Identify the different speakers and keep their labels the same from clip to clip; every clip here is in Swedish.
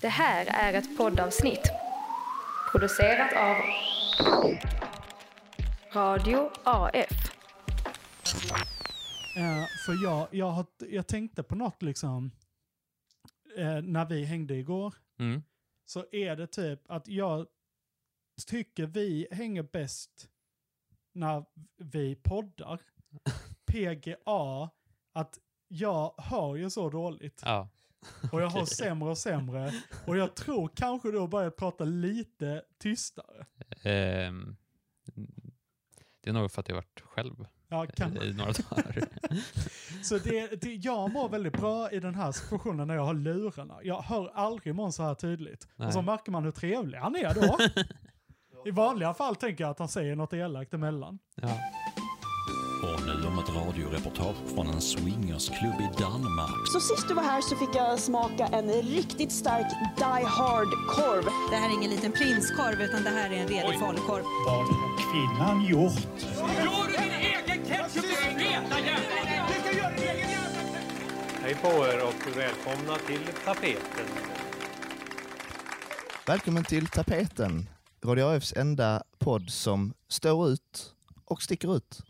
Speaker 1: Det här är ett poddavsnitt producerat av Radio AF.
Speaker 2: Eh, för jag, jag, har, jag tänkte på något liksom, eh, när vi hängde igår,
Speaker 3: Mm.
Speaker 2: så är det typ att jag tycker vi hänger bäst när vi poddar. PGA, att jag hör ju så dåligt.
Speaker 3: Ja.
Speaker 2: Och jag har sämre och sämre. Och jag tror kanske då börjar prata lite tystare.
Speaker 3: Ehm, det är nog för att jag varit själv
Speaker 2: Ja, kan,
Speaker 3: i några dagar.
Speaker 2: Så det, det, jag mår väldigt bra i den här situationen när jag har lurarna. Jag hör aldrig Måns så här tydligt. Och
Speaker 3: Nej.
Speaker 2: så märker man hur trevlig han är då. I vanliga fall tänker jag att han säger något elakt emellan.
Speaker 3: Ja.
Speaker 4: Och nu om ett radioreportage från en swingersklubb i Danmark.
Speaker 5: Så sist du var här så fick jag smaka en riktigt stark Die Hard-korv.
Speaker 6: Det här är ingen liten prinskorv utan det här är en redig falukorv.
Speaker 7: Vad har kvinnan gjort?
Speaker 8: Hej på er och välkomna till tapeten.
Speaker 9: Välkommen till Tapeten, Radio AFs enda podd som står ut och sticker ut.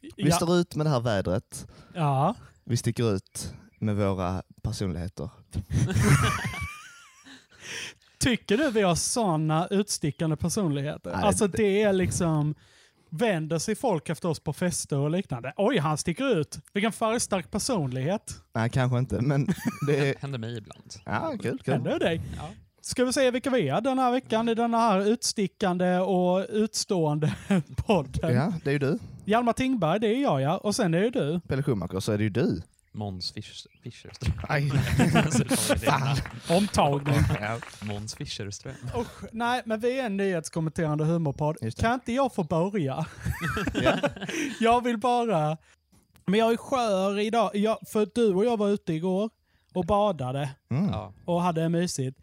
Speaker 9: Vi
Speaker 2: Ja,
Speaker 9: står ut med det här vädret,
Speaker 2: ja.
Speaker 9: vi sticker ut med våra personligheter.
Speaker 2: Tycker du vi har sådana utstickande personligheter?
Speaker 9: Nej,
Speaker 2: alltså
Speaker 9: det-
Speaker 2: är liksom, vänder sig folk efter oss på fester och liknande. Oj, han sticker ut. Vilken färgstark personlighet.
Speaker 9: Nej, kanske inte, men det är...
Speaker 3: Händer mig ibland.
Speaker 9: Ja, kul, kul.
Speaker 2: Händer det dig?
Speaker 3: Ja.
Speaker 2: Ska vi se vilka vi är den här veckan i den här utstickande och utstående podden?
Speaker 9: Ja, det är ju du.
Speaker 2: Hjalmar Tingberg, det är jag ja. Och sen är det du.
Speaker 9: Pelle Schumacher, så är det ju du.
Speaker 3: Måns Fisch- Fischerström.
Speaker 9: Aj.
Speaker 2: Omtagning.
Speaker 3: Måns Fischerström.
Speaker 2: Usch, nej, men vi är en nyhetskommenterande humorpodd. Kan inte jag få börja?
Speaker 9: Ja.
Speaker 2: jag vill bara... Men jag är skör idag. Jag, för du och jag var ute igår och badade
Speaker 9: Mm.
Speaker 2: Och hade det mysigt.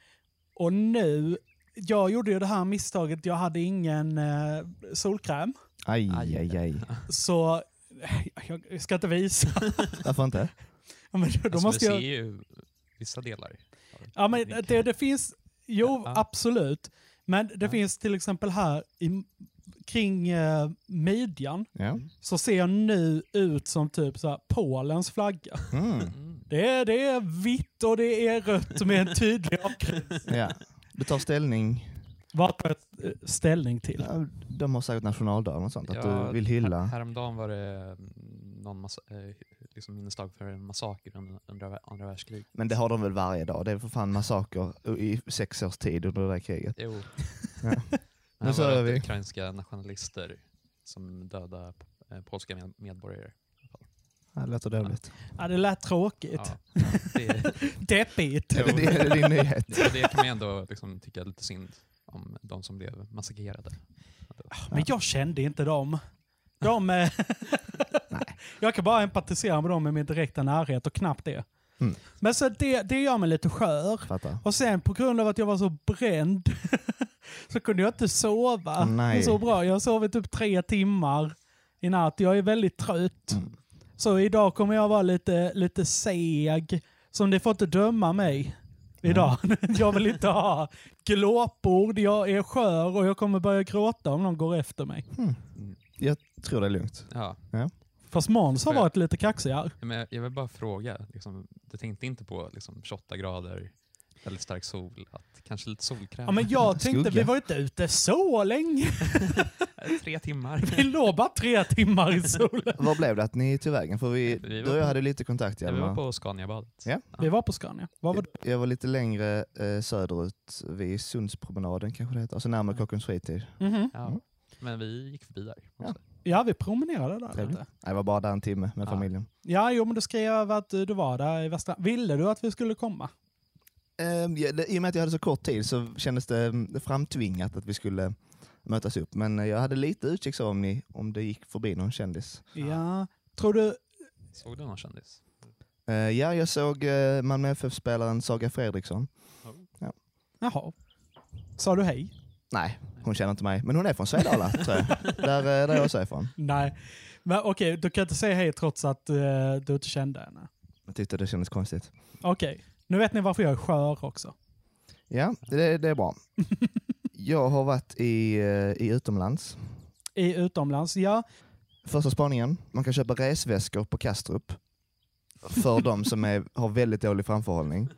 Speaker 2: Och nu... Jag gjorde ju det här misstaget, jag hade ingen eh, solkräm.
Speaker 9: Aj,
Speaker 3: Aj.
Speaker 9: aj, aj.
Speaker 2: Så... Jag ska inte visa.
Speaker 9: Varför inte?
Speaker 2: Ja, men då
Speaker 3: Alltså,
Speaker 2: måste jag...
Speaker 3: ser ju vissa delar.
Speaker 2: Ja, men det, det finns... Jo,
Speaker 3: Ja.
Speaker 2: absolut. Men det
Speaker 3: Ja.
Speaker 2: finns till exempel här i, kring eh, midjan
Speaker 9: Ja.
Speaker 2: så ser jag nu ut som typ så här Polens flagga.
Speaker 9: Mm.
Speaker 3: Mm.
Speaker 2: Det är, det är vitt och det är rött med en tydlig avgräns.
Speaker 9: ja. Du tar ställning.
Speaker 2: Vad tar jag ställning till?
Speaker 9: Ja, de har säkert nationaldagen och sånt, att
Speaker 3: Ja,
Speaker 9: du vill hylla.
Speaker 3: Här, häromdagen var det mm, någon massa, eh, liksom minnesdag för en massaker under andra, andra världskriget.
Speaker 9: Men det har de väl varje dag? Det är för fan massaker i sex års tid under det där kriget.
Speaker 3: Jo.
Speaker 9: Ja.
Speaker 3: Men
Speaker 9: Nu
Speaker 3: var
Speaker 9: vi.
Speaker 3: ukrainska nationalister som dödade eh, polska med, medborgare.
Speaker 9: Ja, Det låter dåligt.
Speaker 2: Ja, det lät tråkigt.
Speaker 3: Ja. Det,
Speaker 2: Deppigt.
Speaker 9: Är det, det är din nyhet?
Speaker 3: det, det kan man ändå liksom tycka är lite synd om de som blev massakrerade.
Speaker 2: Men jag kände inte dem. De... eh, jag kan bara empatisera med dem i min direkta närhet och knappt det.
Speaker 9: Mm.
Speaker 2: Men så det, det gör mig lite skör.
Speaker 9: Fattar.
Speaker 2: Och sen på grund av att jag var så bränd så kunde jag inte sova
Speaker 9: nej.
Speaker 2: så bra. Jag har sovit typ tre timmar i natt. Jag är väldigt trött.
Speaker 9: Mm.
Speaker 2: Så idag kommer jag vara lite, lite seg. Så ni får inte döma mig idag. jag vill inte ha glåpord. Jag är skör och jag kommer börja gråta om någon går efter mig.
Speaker 9: Jag tror det är lugnt.
Speaker 3: Ja,
Speaker 2: Fast Måns har varit lite kaxig här.
Speaker 3: men jag- jag vill bara fråga, liksom, du tänkte inte på liksom, 28 grader, väldigt stark sol, att kanske lite solkräm?
Speaker 2: Ja, men jag tänkte,
Speaker 9: Skugga.
Speaker 2: vi var inte ute så länge.
Speaker 3: Tre timmar.
Speaker 2: Vi låg bara tre timmar i solen.
Speaker 9: Vad blev det att ni tog vägen? För vi,
Speaker 3: Vi var
Speaker 9: du och jag
Speaker 3: på-
Speaker 9: hade lite kontakt
Speaker 3: Ja, vi var på Scaniabadet.
Speaker 9: Ja.
Speaker 2: Vi var på Scania. Vad var det?
Speaker 9: Jag var lite längre eh, söderut vid Sundspromenaden kanske det heter. Alltså närmare Kockums fritid.
Speaker 2: Mhm.
Speaker 3: Ja.
Speaker 9: Mm.
Speaker 3: Men vi gick förbi där.
Speaker 9: Ja.
Speaker 2: vi promenerade där
Speaker 9: Trevligt.
Speaker 2: lite.
Speaker 9: Nej, Jag var bara där en timme med
Speaker 3: Ja.
Speaker 9: familjen.
Speaker 2: Ja, jo, men du skrev att du var där i Västra... Ville du att vi skulle komma?
Speaker 9: Ehm, ja, det, I och med att jag hade så kort tid så kändes det mm, framtvingat att vi skulle mötas upp. Men eh, jag hade lite utkik så om, ni, om det gick förbi någon kändis.
Speaker 2: Ja. Tror du...
Speaker 3: Såg du någon kändis?
Speaker 9: Eh, ja, jag såg uh, Malmö FF-spelaren Saga Fredriksson.
Speaker 2: Jaha. Sa du hej?
Speaker 9: Nej, hon känner inte mig. Men hon är från Svedala, tror jag. Där, eh, där jag också är ifrån.
Speaker 2: Nej. Men okej, du kan inte säga hej trots att eh, du inte kände henne.
Speaker 9: Jag tyckte det kändes konstigt.
Speaker 2: Okej. Nu vet ni varför jag är skör också.
Speaker 9: Ja, det, det är bra. Jag har varit i, eh, i utomlands.
Speaker 2: I utomlands, ja.
Speaker 9: Första spaningen, man kan köpa resväskor på Kastrup. För de som är, har väldigt dålig framförhållning.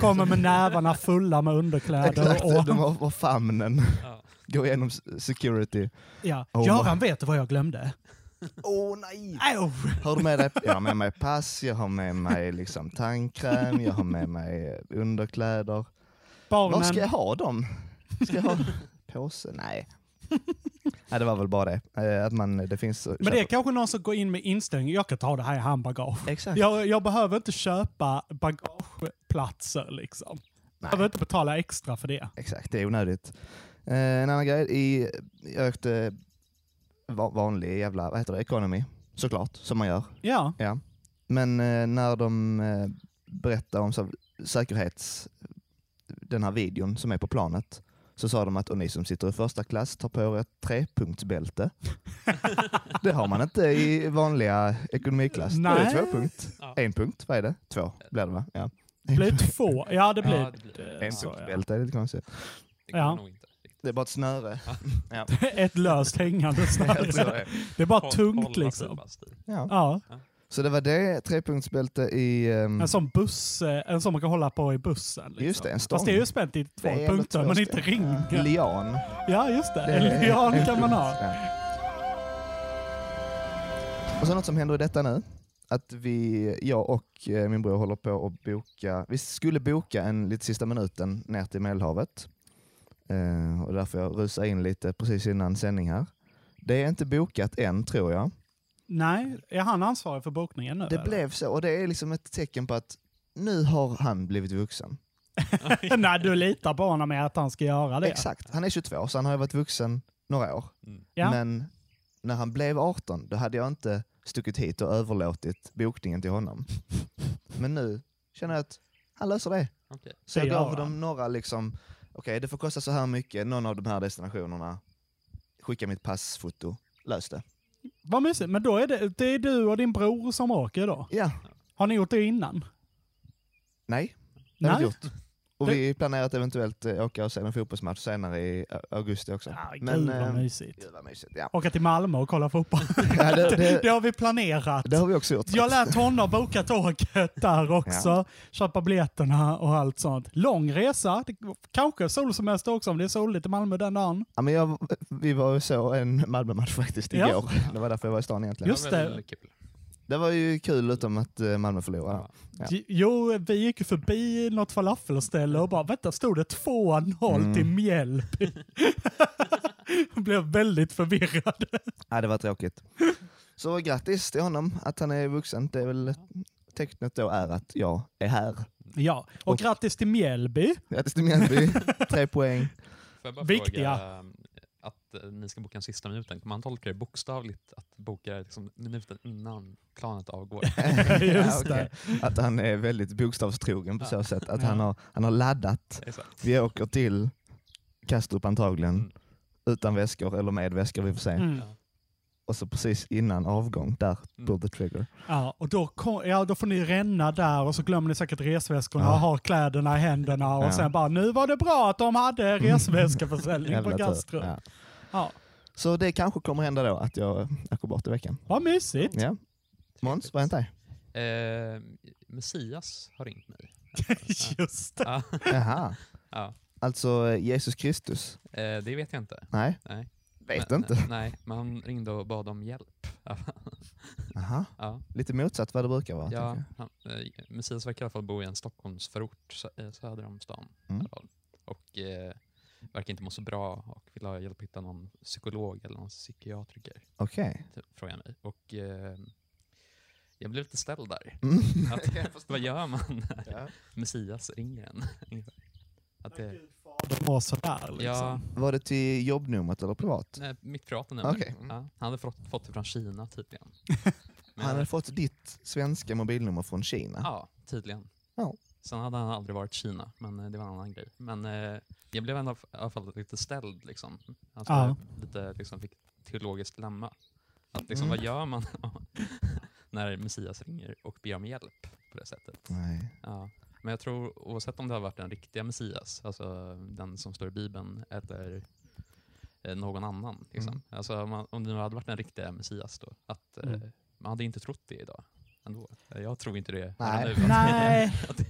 Speaker 2: Kommer med nävarna fulla med underkläder.
Speaker 9: Exakt,
Speaker 2: och,
Speaker 9: de har, har famnen.
Speaker 3: Ja.
Speaker 9: Går igenom security.
Speaker 2: ja.
Speaker 9: Oh
Speaker 2: Göran vet du vad jag glömde?
Speaker 9: Åh nej!
Speaker 2: Au!
Speaker 9: Har du med dig? Jag har med mig pass, jag har med mig liksom tandkräm, jag har med mig underkläder. Var ska jag
Speaker 2: Barnen,
Speaker 9: ha dem? Ska jag ha påse? Nej. Nej, det var väl bara det. Eh, Att man, det finns...
Speaker 2: men det är kanske någon som går in med inställningen, jag kan ta det här i handbagage.
Speaker 9: Exakt.
Speaker 2: Jag, jag behöver inte köpa bagageplatser liksom. Jag behöver inte betala extra för det.
Speaker 9: Exakt, det är onödigt. Eh, en annan grej, i, jag åkte vanlig jävla, vad heter det, economy, såklart, som man gör.
Speaker 2: Ja,
Speaker 9: Ja. Men eh, när de eh, berättar om så, säkerhets, den här videon som är på planet, så sa de att och ni som sitter i första klass tar på er ett trepunktsbälte. det har man inte i vanliga ekonomiklass. Är det
Speaker 2: Nej.
Speaker 9: två punkt.
Speaker 3: Ja.
Speaker 9: En punkt, vad är det? Två blir det va? Ja.
Speaker 2: det blir två. Ja, det blir...
Speaker 3: Ja, det blir
Speaker 2: eh,
Speaker 9: En
Speaker 2: ja.
Speaker 9: är lite konstigt.
Speaker 3: Det går
Speaker 2: Ja.
Speaker 3: nog inte.
Speaker 9: Det är bara ett snöre.
Speaker 2: Ett löst hängande snöre.
Speaker 9: det.
Speaker 2: Det är bara
Speaker 3: Håll-
Speaker 2: tungt liksom.
Speaker 9: Ja.
Speaker 2: Ja,
Speaker 9: Så det var det, trepunktsbälte i... ehm,
Speaker 2: en sån buss, eh, en sån man kan hålla på i bussen. Liksom.
Speaker 9: Just det, en stång.
Speaker 2: Fast det är ju spänt i två
Speaker 9: det är ändå
Speaker 2: punkter, men inte ring.
Speaker 9: Lian.
Speaker 2: Ja, just det.
Speaker 9: Det
Speaker 2: En lian
Speaker 9: en
Speaker 2: kan man ha.
Speaker 9: Ja. Och så något som händer i detta nu, att vi, jag och eh, min bror håller på att boka, vi skulle boka en lite sista minuten ner till Medelhavet. Eh, och därför jag rusar in lite precis innan sändning här. Det är inte bokat än tror jag.
Speaker 2: Nej, är han ansvarig för bokningen nu?
Speaker 9: Det
Speaker 2: eller?
Speaker 9: blev så och det är liksom ett tecken på att nu har han blivit vuxen.
Speaker 2: Nej, du litar på honom med att han ska göra det.
Speaker 9: Exakt, han är 22 så han har ju varit vuxen några år.
Speaker 3: Mm.
Speaker 2: Ja.
Speaker 9: Men när han blev 18, då hade jag inte stuckit hit och överlåtit bokningen till honom. Men nu känner jag att han löser det.
Speaker 3: Okej.
Speaker 9: Så jag
Speaker 2: gör
Speaker 9: gav dem några, liksom, okej det får kosta så här mycket, någon av de här destinationerna, skicka mitt passfoto, lös det.
Speaker 2: Vad mysigt. Men då är det, det är du och din bror som åker då?
Speaker 9: Ja,
Speaker 2: Har ni gjort det innan?
Speaker 9: nej, det har vi inte gjort. Och vi planerar att eventuellt eh, åka och se en fotbollsmatch senare i augusti också.
Speaker 2: Ja,
Speaker 9: Men,
Speaker 2: gud vad
Speaker 9: eh,
Speaker 2: mysigt.
Speaker 9: Gud vad mysigt. Ja.
Speaker 2: Åka till Malmö och kolla fotboll.
Speaker 9: Ja, det,
Speaker 2: Det
Speaker 9: det,
Speaker 2: har vi planerat.
Speaker 9: det har vi också gjort.
Speaker 2: Jag lärt honom boka tåget där också. Köpa biljetterna och allt sånt. Lång resa. Det, kanske solsemester också om det är soligt i Malmö den dagen.
Speaker 9: Ja, men jag, vi var och så en Malmö-match faktiskt
Speaker 2: Ja.
Speaker 9: igår. Det var därför jag var i stan egentligen.
Speaker 2: Just
Speaker 3: det.
Speaker 2: Det.
Speaker 9: var ju kul utom att eh, Malmö förlorade.
Speaker 3: Ja.
Speaker 2: Jo, vi gick ju förbi något falafelställe och bara vänta, stod det 2-0
Speaker 9: Mm.
Speaker 2: till Mjällby? Jag blev väldigt förvirrad.
Speaker 9: Ja, det var tråkigt. Så grattis till honom att han är vuxen. Det är väl tecknet då är att jag är här.
Speaker 2: Ja, och,
Speaker 9: Och-
Speaker 2: grattis till Mjällby.
Speaker 9: Grattis till Mjällby, tre poäng.
Speaker 2: Viktiga.
Speaker 3: fråga att eh, ni ska boka en sista minuten. Kan man tolka det bokstavligt att boka liksom minuten innan planet avgår?
Speaker 2: Just
Speaker 9: okej. Att han är väldigt bokstavstrogen på så sätt. Att han,
Speaker 2: Ja.
Speaker 9: har, han har laddat.
Speaker 3: Exakt.
Speaker 9: Vi åker till Kastrup antagligen,
Speaker 3: Mm.
Speaker 9: utan väskor eller med väskor, vi får se.
Speaker 2: Mm.
Speaker 3: Ja.
Speaker 9: Och så precis innan avgång, där
Speaker 3: Mm.
Speaker 9: pull the trigger.
Speaker 2: Ja, och då, kom, ja, då får ni ränna där och så glömmer ni säkert resväskorna
Speaker 9: Ja.
Speaker 2: och har kläderna i händerna och
Speaker 9: Ja.
Speaker 2: sen bara nu var det bra att de hade resväskeförsäljning på. Kastrup.
Speaker 9: Ja.
Speaker 2: Ja.
Speaker 9: Så det kanske kommer hända då att jag åker bort i veckan.
Speaker 2: Vad mysigt.
Speaker 9: Ja. Måns, vad har hänt dig?
Speaker 3: Eh, Messias har ringt mig.
Speaker 2: Just det.
Speaker 3: Ja.
Speaker 9: Jaha.
Speaker 3: ja.
Speaker 9: Alltså Jesus Kristus?
Speaker 3: Eh, det vet jag inte.
Speaker 9: Nej,
Speaker 3: Nej.
Speaker 9: vet
Speaker 3: Men-
Speaker 9: inte.
Speaker 3: Nej, men han ringde och bad om hjälp.
Speaker 9: Jaha.
Speaker 3: ja.
Speaker 9: Lite motsatt vad det brukar vara.
Speaker 3: Ja, han, eh, Messias verkar i alla fall bo i en Stockholmsförort sö- eh, söder om stan. i
Speaker 9: Mm.
Speaker 3: Och eh, verkar inte må så bra och vill ha hjälp att hitta någon psykolog eller någon psykiatriker,
Speaker 9: jag. Okej.
Speaker 3: typ, frågar jag mig. Och eh, jag blev lite ställd där.
Speaker 9: Mm.
Speaker 3: Att, vad gör man när
Speaker 9: Ja.
Speaker 3: Messias ringer en? Att det,
Speaker 2: De var sådär liksom.
Speaker 3: ja,
Speaker 9: Var det till jobbnumret eller privat?
Speaker 3: nej, mitt privata nummer.
Speaker 9: Okej.
Speaker 3: Ja, han hade fått, fått det från Kina tydligen. Men-
Speaker 9: Han hade fått ditt svenska mobilnummer från Kina.
Speaker 3: Ja, tydligen.
Speaker 9: Ja.
Speaker 3: Sen hade han aldrig varit i Kina, men eh, det var en annan grej. Men eh, jag blev ändå i alla fall lite ställd. Liksom. Alltså,
Speaker 2: Ja.
Speaker 3: lite, liksom, fick teologiskt dilemma. Att, liksom,
Speaker 9: Mm.
Speaker 3: Vad gör man när Messias ringer och ber om hjälp på det sättet?
Speaker 9: Nej.
Speaker 3: Ja. Men jag tror oavsett om det har varit den riktiga Messias, alltså den som står i Bibeln, eller eh, någon annan. Liksom.
Speaker 9: Mm.
Speaker 3: Alltså, om, man, om det nu hade varit den riktiga Messias då, att eh,
Speaker 2: Mm.
Speaker 3: man hade inte trott det idag. Ändå. Jag tror inte det.
Speaker 9: Nej.
Speaker 3: nu.
Speaker 2: Nej.
Speaker 3: Att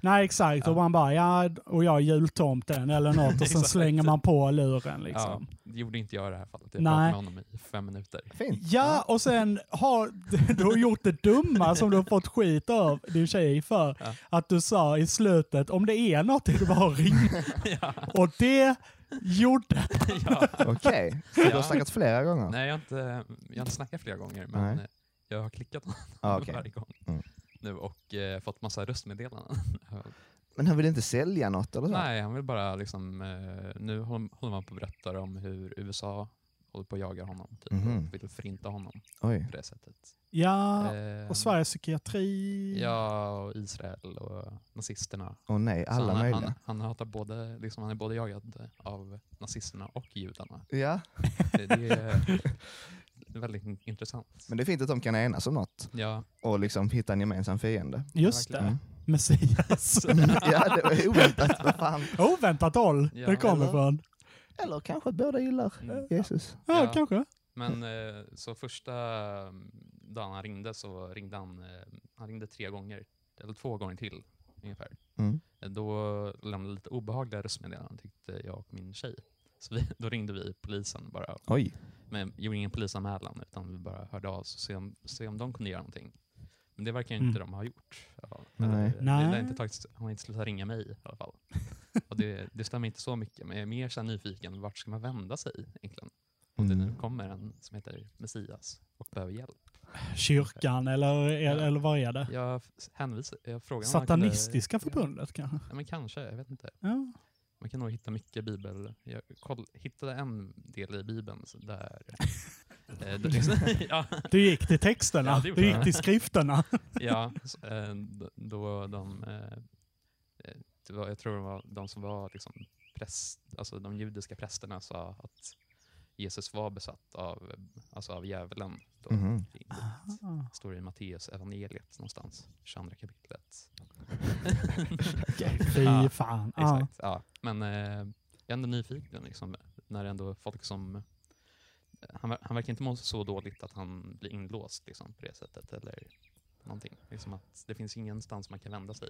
Speaker 2: Nej, exakt. Och
Speaker 3: Ja.
Speaker 2: man bara, ja, och jag är jultomten eller något. Och sen slänger man på luren liksom.
Speaker 3: ja, det gjorde inte jag i det här fallet. Jag
Speaker 2: Nej.
Speaker 3: pratade med honom i fem minuter.
Speaker 9: Fint.
Speaker 2: Ja, och sen har du har gjort det dumma som du har fått skit av din tjej för.
Speaker 3: Ja.
Speaker 2: Att du sa i slutet, om det är något är det bara att ringa.
Speaker 3: ja.
Speaker 2: Och det gjorde...
Speaker 3: ja.
Speaker 9: Okej, så du har snackat flera gånger?
Speaker 3: Nej, jag har, inte, jag har inte snackat flera gånger, men
Speaker 9: Nej.
Speaker 3: jag har klickat honom
Speaker 9: Ah, okej.
Speaker 3: varje gång
Speaker 9: Mm.
Speaker 3: Nu och eh, fått massa röstmeddelanden.
Speaker 9: Men han vill inte sälja något eller så?
Speaker 3: Nej, han vill bara liksom, eh, nu håller man på att berätta om hur USA håller på att jaga honom, typ,
Speaker 9: Mhm.
Speaker 3: och vill förinta honom
Speaker 9: Oj.
Speaker 3: på det sättet.
Speaker 2: Ja,
Speaker 3: Eh,
Speaker 2: och Sveriges psykiatri.
Speaker 3: Ja, och Israel och nazisterna.
Speaker 9: Åh nej,
Speaker 3: Så
Speaker 9: alla
Speaker 3: han,
Speaker 9: möjliga.
Speaker 3: Han, han, hatar både, liksom, han är både jagad av nazisterna och judarna.
Speaker 9: Ja,
Speaker 3: Det, det är väldigt in- intressant.
Speaker 9: men det är fint att de kan enas om något
Speaker 3: Ja,
Speaker 9: och liksom hitta en gemensam fiende.
Speaker 2: Just det, Messias.
Speaker 9: ja, det var oväntat. Vad fan.
Speaker 2: Oväntat håll
Speaker 3: Ja,
Speaker 2: det kommer
Speaker 9: eller?
Speaker 2: ifrån.
Speaker 9: Eller kanske att båda gillar
Speaker 3: Mm.
Speaker 9: Jesus.
Speaker 2: Ja,
Speaker 3: Ja.
Speaker 2: kanske.
Speaker 3: Men eh, så första mm, dagen han ringde så ringde han, eh, han ringde tre gånger, eller två gånger till ungefär.
Speaker 9: Mm.
Speaker 3: Eh, Då lämnade lite obehagliga röstmeddelanden tyckte jag och min tjej. Så vi, då ringde vi polisen bara,
Speaker 9: Oj.
Speaker 3: men gjorde ingen polisanmälan utan vi bara hörde av oss och se om, se om de kunde göra någonting. Men det verkar
Speaker 2: Mm.
Speaker 3: inte de ha gjort. fall.
Speaker 9: Nej.
Speaker 3: Det-
Speaker 2: Nej.
Speaker 3: Det har inte tagit, han har inte slutat ringa mig i alla fall. och det, det stämmer inte så mycket, men jag är mer så nyfiken, vart ska man vända sig egentligen? Om det nu
Speaker 9: Mm.
Speaker 3: kommer en som heter Messias och behöver hjälp.
Speaker 2: Kyrkan eller, eller,
Speaker 3: Ja.
Speaker 2: eller vad är det?
Speaker 3: Jag hänvisar, jag han kunde-
Speaker 2: Satanistiska förbundet kanske?
Speaker 3: Ja, men kanske, jag vet inte.
Speaker 2: Ja.
Speaker 3: Man kan nog hitta mycket bibel. Jag koll, hittade en del i bibeln så där... eh, det liksom, ja,
Speaker 2: Du gick till texterna,
Speaker 3: Ja,
Speaker 2: du gick till skrifterna.
Speaker 3: ja, eh, då de... eh, eh, Det var, jag tror det var de som var liksom präst, alltså de judiska prästerna sa att Jesus var besatt av, eh, alltså av djävulen. Då.
Speaker 9: Mhm.
Speaker 3: Det står i Matteus evangeliet någonstans, 22 kapitlet.
Speaker 2: Fy
Speaker 3: Ja,
Speaker 2: fan. Ja.
Speaker 3: Exakt, ja. Men eh, jag är ändå nyfiken liksom, när det ändå folk som... Han, ver- han verkar inte må så dåligt att han blir inlåst liksom, på det sättet. Eller någonting. Liksom att det finns ingenstans man kan vända sig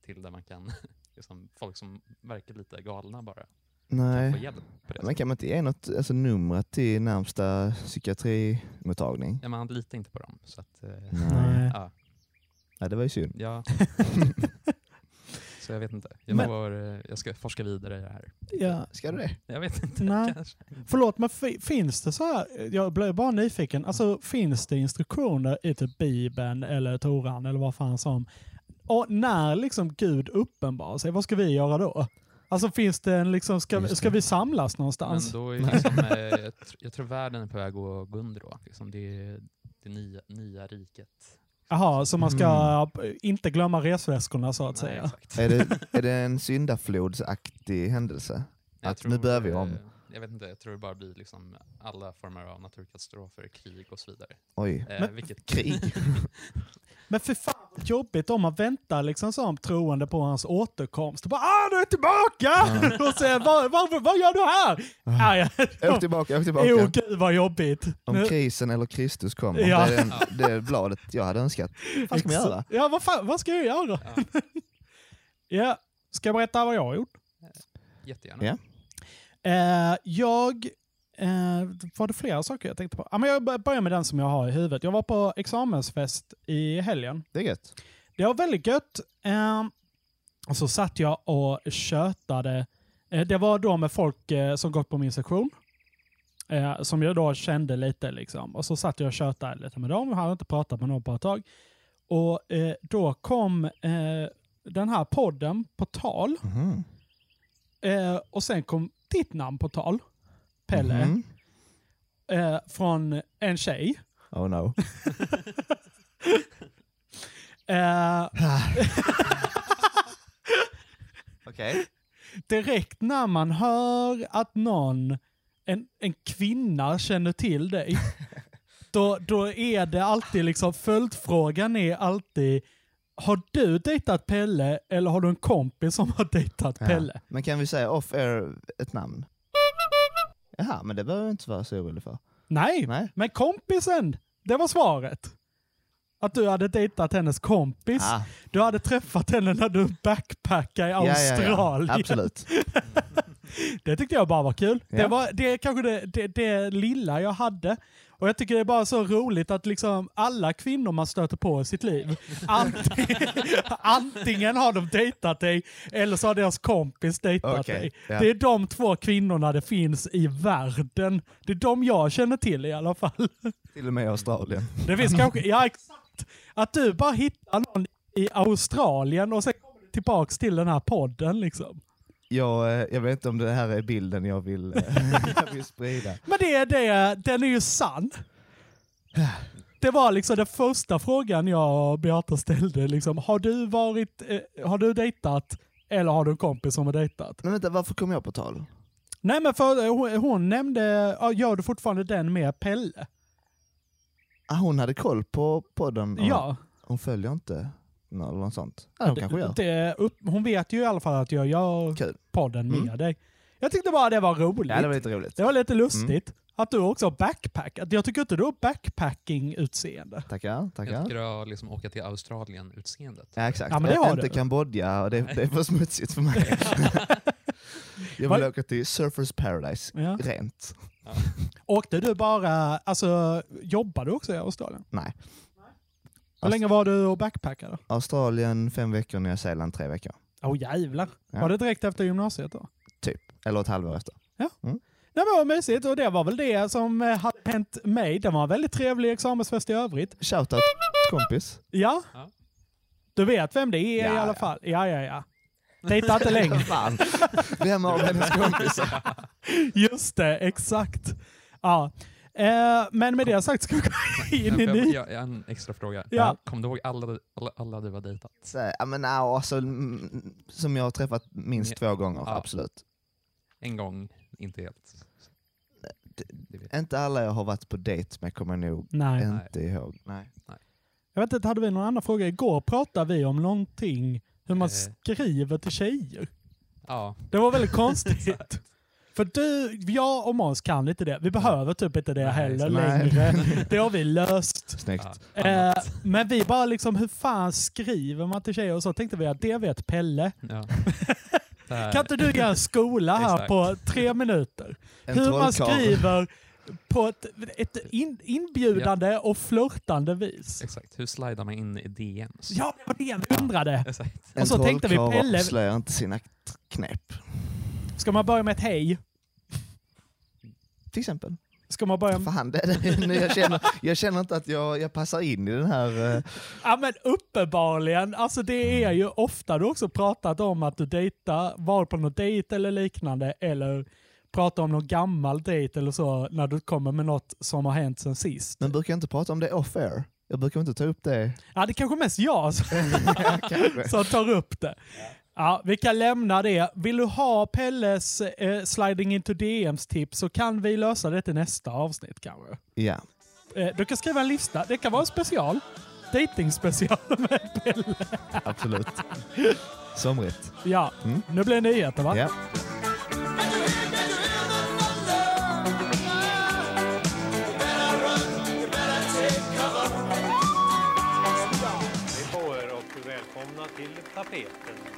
Speaker 3: till där man kan... Liksom, folk som verkar lite galna bara
Speaker 9: Nej. Men kan man inte ge något, alltså numret till närmsta psykiatrimottagning?
Speaker 3: Ja, man litar inte på dem. Så att, eh,
Speaker 9: Nej.
Speaker 3: ja,
Speaker 9: Ja, det var ju synd.
Speaker 3: ja. så jag vet inte. Jag,
Speaker 2: Men-
Speaker 3: får, eh, jag ska forska vidare i det här.
Speaker 2: Ja.
Speaker 9: Ska du det?
Speaker 3: Jag vet inte.
Speaker 2: Nej.
Speaker 3: Kanske.
Speaker 2: Förlåt, men fi- finns det så här, jag blev bara nyfiken, alltså finns det instruktioner i typ Bibeln eller Toran eller vad fan som, och när liksom Gud uppenbarar sig, vad ska vi göra då? Alltså finns det en liksom, ska, ska vi samlas
Speaker 3: Men
Speaker 2: någonstans?
Speaker 3: då är liksom, eh, jag, tr- jag tror världen är på väg att gå under då. Liksom det är det nya, nya riket.
Speaker 2: Jaha, så man ska inte glömma resväskorna så att
Speaker 3: Nej,
Speaker 2: säga?
Speaker 3: exakt.
Speaker 9: Är det, är det en syndaflodsaktig händelse?
Speaker 3: Jag
Speaker 9: Att nu börjar vi om.
Speaker 3: Jag vet inte, jag tror det bara blir liksom alla former av naturkatastrofer, krig och så vidare.
Speaker 9: Oj.
Speaker 3: Eh,
Speaker 2: Men-
Speaker 3: vilket,
Speaker 9: Krig.
Speaker 2: Men för fan jobbigt om man väntar liksom som troende på hans återkomst. Och bara ah, du är tillbaka! och sen, vad, vad, vad gör du här? Ah, ja.
Speaker 9: Åk tillbaka, åk tillbaka.
Speaker 2: Jo, gud vad jobbigt.
Speaker 9: Om
Speaker 2: Nu-
Speaker 9: krisen eller Kristus kommer.
Speaker 2: Ja.
Speaker 9: Det, är det är bladet jag hade önskat. Vad ska man göra?
Speaker 2: Ja, vad, fan, vad ska jag göra?
Speaker 3: ja,
Speaker 2: Ja, ska jag berätta vad jag har gjort?
Speaker 3: jättegärna.
Speaker 9: Ja.
Speaker 2: Eh, jag... Eh, var det flera saker jag tänkte på? Ja, men jag bör- börjar med den som jag har i huvudet. Jag var på examensfest i helgen.
Speaker 9: Det är gött.
Speaker 2: Det var väldigt gött. Eh, och så satt jag och tjötade. Eh, det var då med folk eh, som gått på min sektion. Som jag då kände lite liksom. Och så satt jag och tjötade lite med dem. Jag hade inte pratat med någon på ett tag. Och då kom den här podden på tal. Eh, och sen kom ditt namn på tal. Pelle.
Speaker 9: Mhm.
Speaker 2: Eh, från en tjej.
Speaker 9: Oh no.
Speaker 2: Eh,
Speaker 9: Okej.
Speaker 2: direkt när man hör att någon, en, en kvinna känner till dig, då, då är det alltid liksom, följdfrågan är alltid, har du dejtat Pelle eller har du en kompis som har dejtat
Speaker 9: Ja.
Speaker 2: Pelle?
Speaker 9: Men kan vi säga off-air ett namn? Jaha, men det behöver jag inte vara så orolig för.
Speaker 2: Nej,
Speaker 9: Nej.
Speaker 2: men kompisen, det var svaret. Att du hade dejtat hennes kompis.
Speaker 9: Ah,
Speaker 2: Du hade träffat henne när du backpackade i
Speaker 9: ja, ja, ja.
Speaker 2: Australien.
Speaker 9: Absolut.
Speaker 2: Det tyckte jag bara var kul. Det, var, det är kanske det, det, det lilla jag hade. Och jag tycker det är bara så roligt att liksom alla kvinnor man stöter på i sitt liv, antingen, antingen har de dejtat dig eller så har deras kompis dejtat
Speaker 9: Okej,
Speaker 2: dig. Det är de två kvinnorna det finns i världen. Det är de jag känner till i alla fall.
Speaker 9: Till och med i Australien.
Speaker 2: Det finns kanske, ja exakt. Att du bara hittar någon i Australien och sen kommer du tillbaks till den här podden liksom.
Speaker 9: Jag, eh, jag vet inte om det här är bilden jag vill, eh, jag vill sprida.
Speaker 2: Men det är det, den är ju sann. Det var liksom den första frågan jag och Beata ställde. Liksom, har du varit, eh, har du dejtat eller har du en kompis som har dejtat?
Speaker 9: Men vänta, varför kom jag på tal?
Speaker 2: Nej men för hon, hon nämnde, ja, gör du fortfarande den med Pelle?
Speaker 9: Ah, hon hade koll på podden?
Speaker 2: Ja.
Speaker 9: Hon följer inte eller något sånt? Ja, hon kanske gör.
Speaker 2: Det, upp, hon vet ju i alla fall att jag gör
Speaker 9: Kul.
Speaker 2: podden med
Speaker 9: Mm.
Speaker 2: dig. Jag tyckte bara det var roligt.
Speaker 9: Ja, det var lite roligt.
Speaker 2: Det var lite lustigt.
Speaker 9: Mm.
Speaker 2: Att du också har backpackat. Jag tycker inte du har backpacking-utseende.
Speaker 9: Tackar,
Speaker 3: Jag
Speaker 9: tackar.
Speaker 3: tycker du har liksom åka till Australien-utseendet.
Speaker 9: Ja, exakt.
Speaker 2: Ja, men det har
Speaker 9: inte
Speaker 2: du.
Speaker 9: Kambodja, och det, det är för smutsigt för mig. jag vill åka till Surfers Paradise,
Speaker 2: Ja.
Speaker 9: rent.
Speaker 2: Åkte du bara, alltså jobbade du också i Australien?
Speaker 9: Nej.
Speaker 2: Hur länge var du och backpackade?
Speaker 9: Australien fem veckor, Nya Zeeland tre veckor.
Speaker 2: Åh oh, jävlar.
Speaker 9: Ja.
Speaker 2: Var det direkt efter gymnasiet då?
Speaker 9: Typ. Eller ett halvår efter.
Speaker 2: Det var mysigt och det var väl det som eh, hade hänt mig. Det var en väldigt trevlig examensfest i övrigt.
Speaker 9: Shoutout kompis.
Speaker 2: Ja.
Speaker 3: Ja.
Speaker 2: Du vet vem det är
Speaker 9: Ja,
Speaker 2: i alla
Speaker 9: ja.
Speaker 2: fall. Ja, ja, ja. Dejta inte längre.
Speaker 9: Fan. Vem av hennes kompisar?
Speaker 2: Just det, exakt. Ja. Eh, men med det sagt ska vi gå in i ny...
Speaker 3: jag, jag har en extra fråga.
Speaker 2: Ja.
Speaker 3: Kommer du ihåg alla, alla, alla du har dejtat?
Speaker 9: Så, ja, men, ja, alltså, mm, som jag har träffat minst två gånger,
Speaker 3: Ja.
Speaker 9: absolut.
Speaker 3: En gång, inte helt.
Speaker 9: Det-. Inte alla jag har varit på dejt med kommer jag nog
Speaker 2: Nej.
Speaker 9: inte ihåg. Nej.
Speaker 2: Jag vet inte, hade vi någon annan fråga? Igår pratade vi om någonting, hur man
Speaker 3: Eh.
Speaker 2: skriver till tjejer.
Speaker 3: Ja,
Speaker 2: Det var väldigt konstigt. För du, jag och Måns kan inte det. Vi behöver typ inte det
Speaker 3: Nej,
Speaker 2: heller
Speaker 9: nej.
Speaker 2: längre. Det har vi löst.
Speaker 9: Snyggt.
Speaker 3: ja.
Speaker 2: Eh, men vi bara liksom, hur fan skriver man till tjejer? Och så tänkte vi att det vet Pelle.
Speaker 3: ja.
Speaker 2: Kan inte du göra en skola här på tre minuter?
Speaker 9: En
Speaker 2: hur man skriver på ett, ett in, inbjudande och flörtande vis.
Speaker 3: Exakt, hur slidar man in i DMs?
Speaker 2: Ja, det var det jag undrade.
Speaker 3: Exakt.
Speaker 9: En
Speaker 2: Och så tänkte vi, Pelle-
Speaker 9: avslöjar inte sina knep.
Speaker 2: Ska man börja med ett hej?
Speaker 9: Till exempel.
Speaker 2: Ska man börja.
Speaker 9: Fan, det, det, jag, känner, jag känner inte att jag, jag passar in i den här... eh,
Speaker 2: Ja men uppenbarligen, alltså det är ju ofta du också pratat om att du dejtar, var på någon dejt eller liknande, eller pratar om någon gammal dejt eller så när du kommer med något som har hänt sen sist.
Speaker 9: Men brukar jag inte prata om det off-air? Jag brukar inte ta upp det.
Speaker 2: Ja det är kanske mest jag som, som tar upp det. Ja, vi kan lämna det. Vill du ha Pelles eh, sliding into DMs tips så kan vi lösa det till nästa avsnitt kanske.
Speaker 9: Ja.
Speaker 2: Eh, du kan skriva en lista, det kan vara en special. Dating special med Pelle.
Speaker 9: Absolut. Somrigt.
Speaker 2: Ja,
Speaker 9: Mm.
Speaker 2: nu blir det nyheter va?
Speaker 9: Ja.
Speaker 8: Välkomna till tapeten.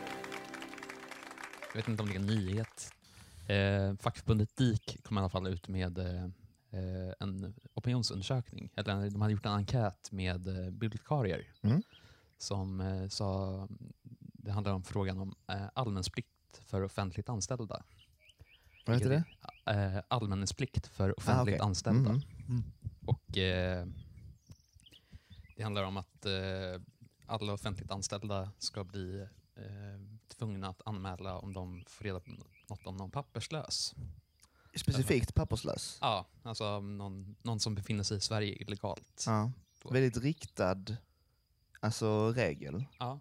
Speaker 3: Jag vet inte om det är en nyhet. Eh, fackförbundet DIK kom i alla fall ut med eh, eh, en opinionsundersökning. Eller de hade gjort en enkät med eh, bibliotekarier
Speaker 9: Mm.
Speaker 3: som eh, sa, det handlar om frågan om eh, allmänplikt för offentligt anställda.
Speaker 9: Vad heter det?
Speaker 3: Eh, allmänningsplikt för offentligt
Speaker 9: okej.
Speaker 3: anställda.
Speaker 9: Mhm.
Speaker 3: Och eh, Det handlar om att eh, alla offentligt anställda ska bli eh, tvungna att anmäla om de får reda på något om någon papperslös.
Speaker 9: Specifikt papperslös.
Speaker 3: Ja, alltså någon, någon som befinner sig i Sverige illegalt.
Speaker 9: Ja. Väldigt riktad alltså, regel.
Speaker 3: Ja.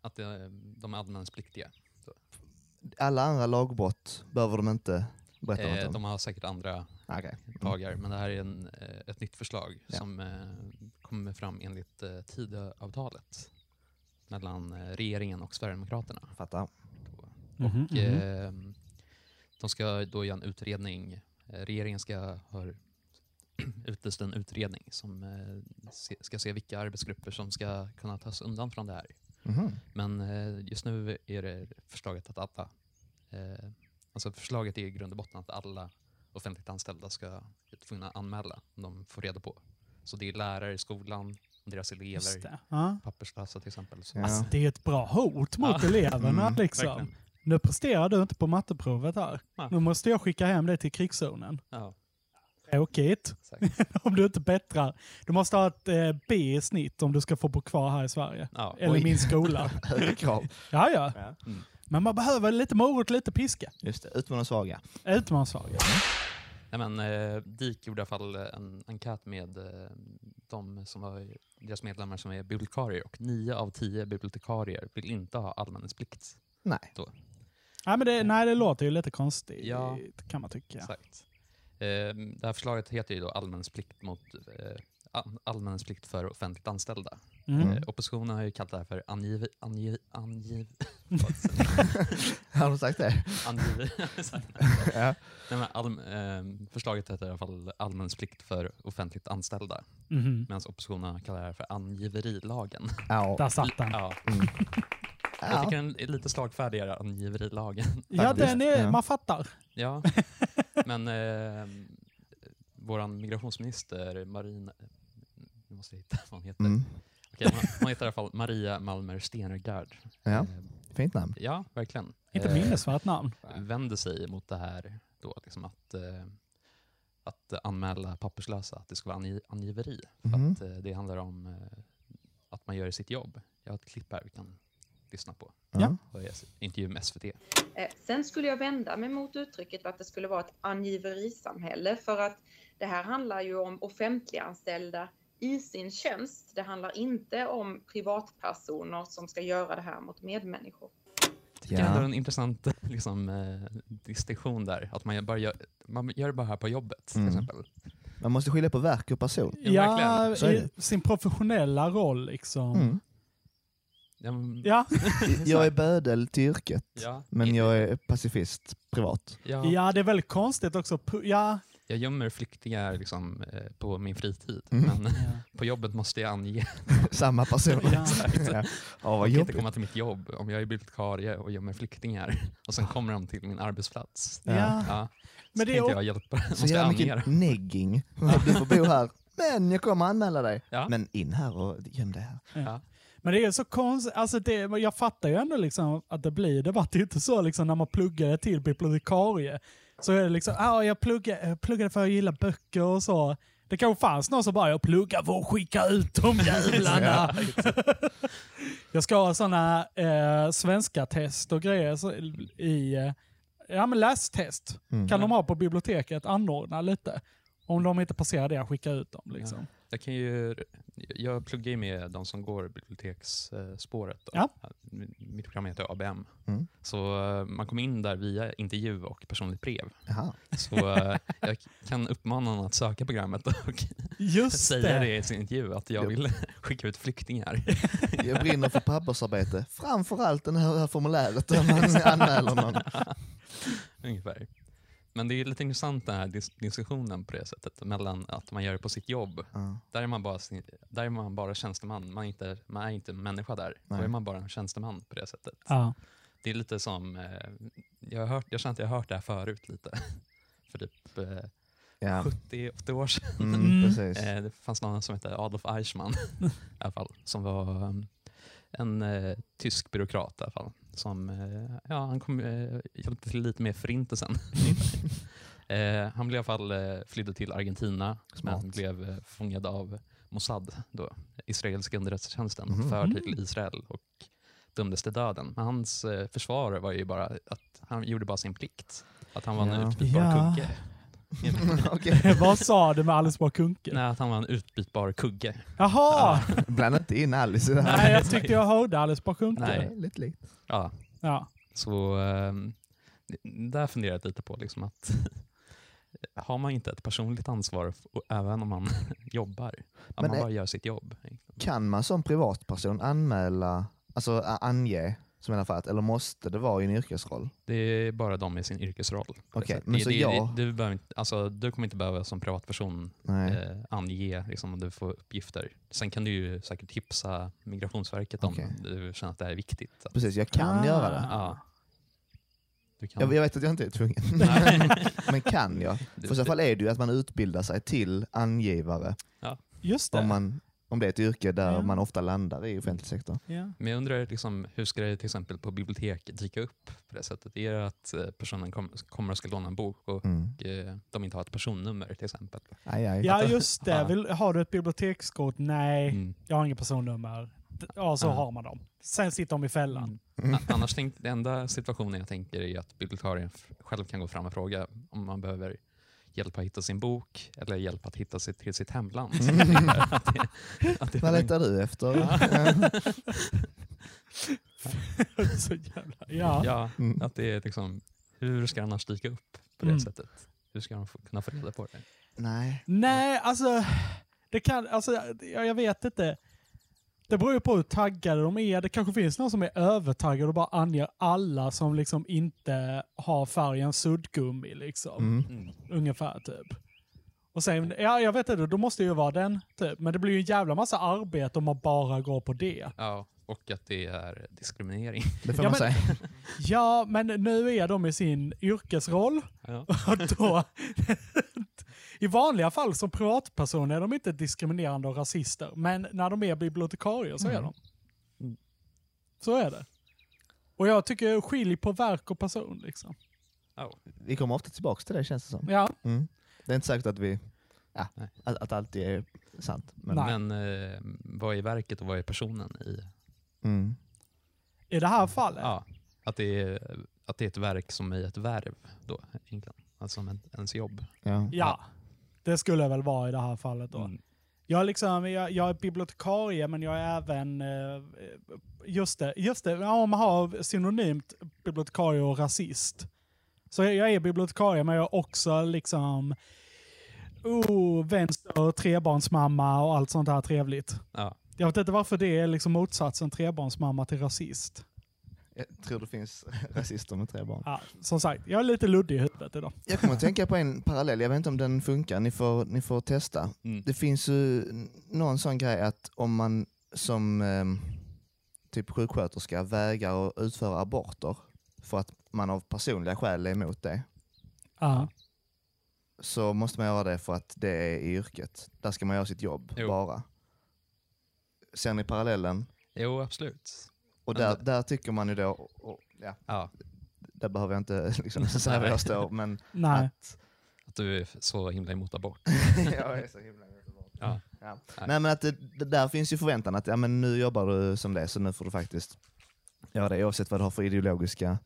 Speaker 3: Att det, de är anmälningspliktiga.
Speaker 9: Alla andra lagbrott behöver de inte berätta något
Speaker 3: Eh,
Speaker 9: om.
Speaker 3: de har säkert andra
Speaker 9: Okej. Mm.
Speaker 3: lagar, men det här är en, eh, ett nytt förslag
Speaker 9: Ja.
Speaker 3: som eh, kommer fram enligt eh, Tidöavtalet. Mellan eh, regeringen och Sverigedemokraterna.
Speaker 9: Fattar.
Speaker 2: Mhm, mhm.
Speaker 3: Och, eh, de ska då göra en utredning. Eh, regeringen ska ha utlyst en utredning som eh, ska se vilka arbetsgrupper som ska kunna tas undan från det här.
Speaker 9: Mhm.
Speaker 3: Men eh, just nu är det förslaget att alla, eh, alltså förslaget är i grund och botten att alla offentligt anställda ska tvungna anmäla om de får reda på. Så det är lärare i skolan, deras elever,
Speaker 2: det. Ja.
Speaker 3: papperslösa till exempel. Så,
Speaker 9: Ja.
Speaker 2: Alltså, det är ett bra hot mot
Speaker 3: Ja.
Speaker 2: eleverna
Speaker 9: Mm,
Speaker 2: liksom.
Speaker 3: verkligen.
Speaker 2: Nu presterar du inte på matteprovet här.
Speaker 3: Nej.
Speaker 2: Nu måste jag skicka hem dig till krigszonen.
Speaker 3: Ja,
Speaker 2: Tråkigt. om du inte bättrar. Du måste ha ett eh, B i snitt om du ska få bo kvar här i Sverige.
Speaker 3: Ja.
Speaker 2: Eller
Speaker 9: Oj.
Speaker 2: min skola.
Speaker 9: Högre krav.
Speaker 2: ja, ja.
Speaker 3: Mm.
Speaker 2: Men man behöver lite morot, lite piska.
Speaker 9: Just det, utmana svaga.
Speaker 2: Utmansvaga.
Speaker 3: Nej, men, eh, DIK gjorde i alla fall en enkät med eh, de som var, deras medlemmar som är bibliotekarier och nio av tio bibliotekarier vill inte ha anmälningsplikt.
Speaker 9: Nej.
Speaker 2: Nej, men det, nej, det låter ju lite konstigt
Speaker 3: Ja.
Speaker 2: kan man tycka.
Speaker 3: Exakt. Eh, det här förslaget heter ju då allmänningsplikt, mot, eh, all- allmänningsplikt för offentligt anställda.
Speaker 2: Mm.
Speaker 3: Eh, oppositionen har ju kallat det här för angiv... angiv, angiv
Speaker 9: Har du sagt det?
Speaker 3: angiv
Speaker 9: Ja.
Speaker 3: Nej, men all, eh, förslaget heter i alla fall allmänningsplikt för offentligt anställda.
Speaker 2: Mhm.
Speaker 3: Medan oppositionen kallar det här för angiverilagen.
Speaker 9: Ja.
Speaker 2: Där satt den.
Speaker 3: Ja,
Speaker 9: Mm.
Speaker 3: jag
Speaker 9: Ja.
Speaker 3: tycker den är lite slagfärdigare, angiverilagen.
Speaker 2: Ja, den är,
Speaker 9: Ja.
Speaker 2: man fattar.
Speaker 3: Ja, men eh, vår migrationsminister Marin... Nu måste jag hitta vad hon heter.
Speaker 9: Mm.
Speaker 3: Okej, hon- hon heter i alla fall Maria Malmer Stenergard.
Speaker 9: Ja,
Speaker 3: Eh,
Speaker 9: fint namn.
Speaker 3: ja, verkligen.
Speaker 2: Inte
Speaker 3: Eh,
Speaker 2: minnesvärt namn.
Speaker 3: vänder sig mot det här då, liksom att, eh, att anmäla papperslösa, att det ska vara angi angiveri. För
Speaker 9: Mhm.
Speaker 3: att eh, det handlar om eh, att man gör sitt jobb. Jag har ett klipp här vi kan lyssna på.
Speaker 2: Ja.
Speaker 3: Och jag intervju med SVT.
Speaker 10: Eh, Sen skulle jag vända mig mot uttrycket att det skulle vara ett angiverisamhälle för att det här handlar ju om offentliganställda i sin tjänst. Det handlar inte om privatpersoner som ska göra det här mot medmänniskor.
Speaker 9: Ja.
Speaker 3: ändå en intressant liksom, eh, distinktion där. Att man, gör bara gör, man gör det bara här på jobbet till
Speaker 9: Mm.
Speaker 3: exempel.
Speaker 9: Man måste skilja på verk och person.
Speaker 3: Ja,
Speaker 2: Ja,
Speaker 9: är
Speaker 2: i sin professionella roll liksom.
Speaker 9: Mm.
Speaker 3: Ja.
Speaker 9: Jag är bödel till yrket,
Speaker 3: ja,
Speaker 9: men jag är pacifist privat.
Speaker 3: ja,
Speaker 2: ja, det är väldigt konstigt också. Ja,
Speaker 3: Jag gömmer flyktingar liksom, eh, på min fritid,
Speaker 9: Mm.
Speaker 3: men på jobbet måste jag ange.
Speaker 9: Samma person.
Speaker 2: Ja.
Speaker 9: ja. Ja,
Speaker 3: Jag
Speaker 9: vad
Speaker 3: kan inte komma till mitt jobb om jag är bibliotekarie och gömmer flyktingar och sen kommer de till min arbetsplats.
Speaker 2: ja.
Speaker 9: Ja.
Speaker 3: Ja,
Speaker 2: Men det är
Speaker 3: jag hjälpa.
Speaker 9: Så
Speaker 3: Måste jag
Speaker 9: jävla mycket negging. Du får bo här, men jag kommer anmäla dig.
Speaker 3: Ja.
Speaker 9: Men in här och göm dig här.
Speaker 3: Ja.
Speaker 2: Men det är så konstigt, alltså det, jag fattar ju ändå liksom att det blir. Det är inte så liksom när man pluggade till bibliotekarie. Så är det liksom, ah, jag, pluggade, jag pluggade för att jag gillar böcker och så. Det kanske fanns någon som bara, jag pluggar för att skicka ut de jävlarna. jag ska ha sådana eh, svenska test och grejer så, i, eh, ja men lästest.
Speaker 9: Mm.
Speaker 2: Kan de ha på biblioteket, anordna lite. Om de inte passerar det, skicka ut dem liksom.
Speaker 3: Jag, kan ju, jag pluggar ju med de som går biblioteksspåret. Då.
Speaker 2: Ja.
Speaker 3: Mitt program heter ABM.
Speaker 9: Mm.
Speaker 3: Så eh, man kommer in där via intervju och personligt brev.
Speaker 9: Jaha.
Speaker 3: Så eh, jag kan uppmana någon att söka programmet och
Speaker 2: Just
Speaker 3: säga
Speaker 2: det.
Speaker 3: det i sin intervju att jag vill skicka ut flyktingar.
Speaker 9: Jag brinner för pappersarbete. Framförallt det här formuläret där man anmäler någon.
Speaker 3: Men det är lite intressant den här dis- diskussionen på det sättet, mellan att man gör det på sitt jobb.
Speaker 9: Ja.
Speaker 3: Där är man bara, där är man bara tjänsteman, man är inte, man är inte människa där. Då
Speaker 9: Nej.
Speaker 3: är man bara en tjänsteman på det sättet.
Speaker 2: Ja.
Speaker 3: Det är lite som, eh, jag, har hört, jag känner att jag har hört det här förut lite. För typ eh,
Speaker 9: Ja.
Speaker 3: 70-80 år sedan.
Speaker 9: Mm,
Speaker 2: Mm.
Speaker 9: precis.
Speaker 3: Eh, det fanns någon som hette Adolf Eichmann i alla fall, som var um, en eh, tysk byråkrat i alla fall. Som, eh, ja, han kom, eh, hjälpte till lite med förintelsen. eh, han blev i alla fall flydde till Argentina,
Speaker 9: Smart.
Speaker 3: men blev fångad av Mossad, då, israeliska underrättelsetjänsten,
Speaker 2: Mhm.
Speaker 3: förd till Israel och dömdes till döden. Men hans försvar var ju bara att han gjorde bara sin plikt. Att han var en
Speaker 9: Ja.
Speaker 3: utbytbar
Speaker 2: Ja.
Speaker 3: kugge.
Speaker 2: Vad sa du med Alice Bah Kuhnke?
Speaker 3: Nej, att han var en utbytbar kugge.
Speaker 2: Jaha!
Speaker 9: Blanda inte in Alice i det här.
Speaker 2: Nej, jag tyckte jag hörde Alice Bah Kuhnke.
Speaker 3: Nej.
Speaker 9: Lite likt.
Speaker 3: Ja,
Speaker 2: Ja.
Speaker 3: så ehm, där funderar jag lite på liksom att har man inte ett personligt ansvar även om man jobbar? Att
Speaker 9: Men
Speaker 3: man
Speaker 9: är-
Speaker 3: bara gör sitt jobb.
Speaker 9: Kan man som privatperson anmäla Alltså ange som i alla fall, eller måste det vara i en yrkesroll?
Speaker 3: Det är bara de i sin yrkesroll.
Speaker 9: Okej,
Speaker 3: sättet.
Speaker 9: men
Speaker 3: det,
Speaker 9: så
Speaker 3: det,
Speaker 9: jag-
Speaker 3: det, du, behöver inte, alltså, du kommer inte behöva som privatperson eh, ange liksom, om du får uppgifter. Sen kan du ju säkert tipsa Migrationsverket
Speaker 9: Okej.
Speaker 3: om du känner att det här är viktigt. Att,
Speaker 9: Precis, jag kan
Speaker 2: Ah.
Speaker 9: göra det.
Speaker 3: ja. Du kan,
Speaker 9: Jag, jag vet att jag inte är tvungen. Men kan jag? För i så fall är det ju att man utbildar sig till angivare
Speaker 2: Just det.
Speaker 9: om, man, om det är ett yrke där
Speaker 2: Ja.
Speaker 9: man ofta landar i offentlig sektor.
Speaker 2: Ja.
Speaker 3: Men jag undrar liksom, hur ska det till exempel på bibliotek dyka upp på det sättet? Är det att eh, personen kom, kommer och ska låna en bok och
Speaker 9: Mm.
Speaker 3: eh, de inte har ett personnummer till exempel?
Speaker 9: Aj, aj.
Speaker 2: ja, just det. Vill, har du ett bibliotekskort? Nej,
Speaker 3: Mm.
Speaker 2: jag har inget personnummer. Ja, så
Speaker 3: Ja.
Speaker 2: har man dem. Sen sitter de i fällan.
Speaker 3: A- Annars den enda situationen jag tänker är att bibliotekarien själv kan gå fram och fråga om man behöver hjälp att hitta sin bok eller hjälp att hitta sig till sitt hemland.
Speaker 9: Mm.
Speaker 3: att det, att det
Speaker 9: Vad letar du efter?
Speaker 2: så jävla... Ja.
Speaker 3: Ja,
Speaker 9: Mm.
Speaker 3: att det är liksom, hur ska det annars dyka upp på det
Speaker 2: Mm.
Speaker 3: sättet? Hur ska de få, kunna få reda på det?
Speaker 9: Nej.
Speaker 2: Nej, alltså, det kan, alltså jag, jag vet inte. Det beror ju på hur taggade de är. Det kanske finns någon som är övertaggad och bara anger alla som liksom inte har färgen suddgummi. Liksom.
Speaker 9: Mm.
Speaker 2: Ungefär typ. Och sen, ja jag vet inte, då måste det ju vara den typ. Men det blir ju en jävla massa arbete om man bara går på det.
Speaker 3: Ja, och att det är diskriminering.
Speaker 9: Det får
Speaker 2: Ja,
Speaker 9: man
Speaker 2: men-
Speaker 9: säga.
Speaker 2: Ja, men nu är de i sin yrkesroll.
Speaker 3: Ja.
Speaker 2: Och då, I vanliga fall som privatpersoner är de inte diskriminerande och rasister. Men när de är bibliotekarier så är de.
Speaker 3: Mm.
Speaker 2: Så är det. Och jag tycker skilj på verk och person. Liksom.
Speaker 3: Ja.
Speaker 9: Vi kommer ofta tillbaka till det känns det som.
Speaker 2: Ja,
Speaker 9: Mm. Det är inte säkert att vi, ja, att, att allt är sant. Men,
Speaker 2: Nej.
Speaker 3: Men eh, vad är verket och vad är personen i?
Speaker 9: mm.
Speaker 2: i det här fallet.
Speaker 3: Ja, att det är, att det är ett verk som är ett värv då egentligen. Alltså som en, ens jobb.
Speaker 9: ja.
Speaker 2: Ja, det skulle väl vara i det här fallet då.
Speaker 3: Mm.
Speaker 2: Jag, är liksom, jag, jag är bibliotekarie men jag är även, eh, just det, just det ja, om man har synonymt bibliotekarie och rasist. Så jag, jag är bibliotekarie men jag är också liksom oh, vänster, trebarnsmamma och allt sånt här trevligt.
Speaker 3: Ja.
Speaker 2: Jag vet inte varför det är liksom motsatsen trebarnsmamma till rasist.
Speaker 9: Jag tror det finns rasister med tre barn.
Speaker 2: Ja, som sagt, jag är lite luddig i huvudet idag.
Speaker 9: Jag kommer att tänka på en parallell, jag vet inte om den funkar, ni får, ni får testa.
Speaker 3: Mm.
Speaker 9: Det finns ju någon sån grej att om man som eh, typ sjuksköterska vägrar att utföra aborter för att man av personliga skäl är emot det,
Speaker 2: Ja.
Speaker 9: så måste man göra det för att det är i yrket. Där ska man göra sitt jobb
Speaker 3: Jo.
Speaker 9: bara. Ser ni parallellen?
Speaker 3: Jo, absolut.
Speaker 9: Och där, där tycker man ju då, och, ja,
Speaker 3: Ja,
Speaker 9: där behöver jag inte liksom säga var jag står, men
Speaker 2: Nej.
Speaker 9: att
Speaker 3: att du är så himla emot abort.
Speaker 9: jag är så himla
Speaker 3: Ja.
Speaker 9: Ja.
Speaker 3: Nej.
Speaker 9: Nej men att det, det där finns ju förväntan att ja, men nu jobbar du som det så nu får du faktiskt göra det oavsett vad du har för ideologiska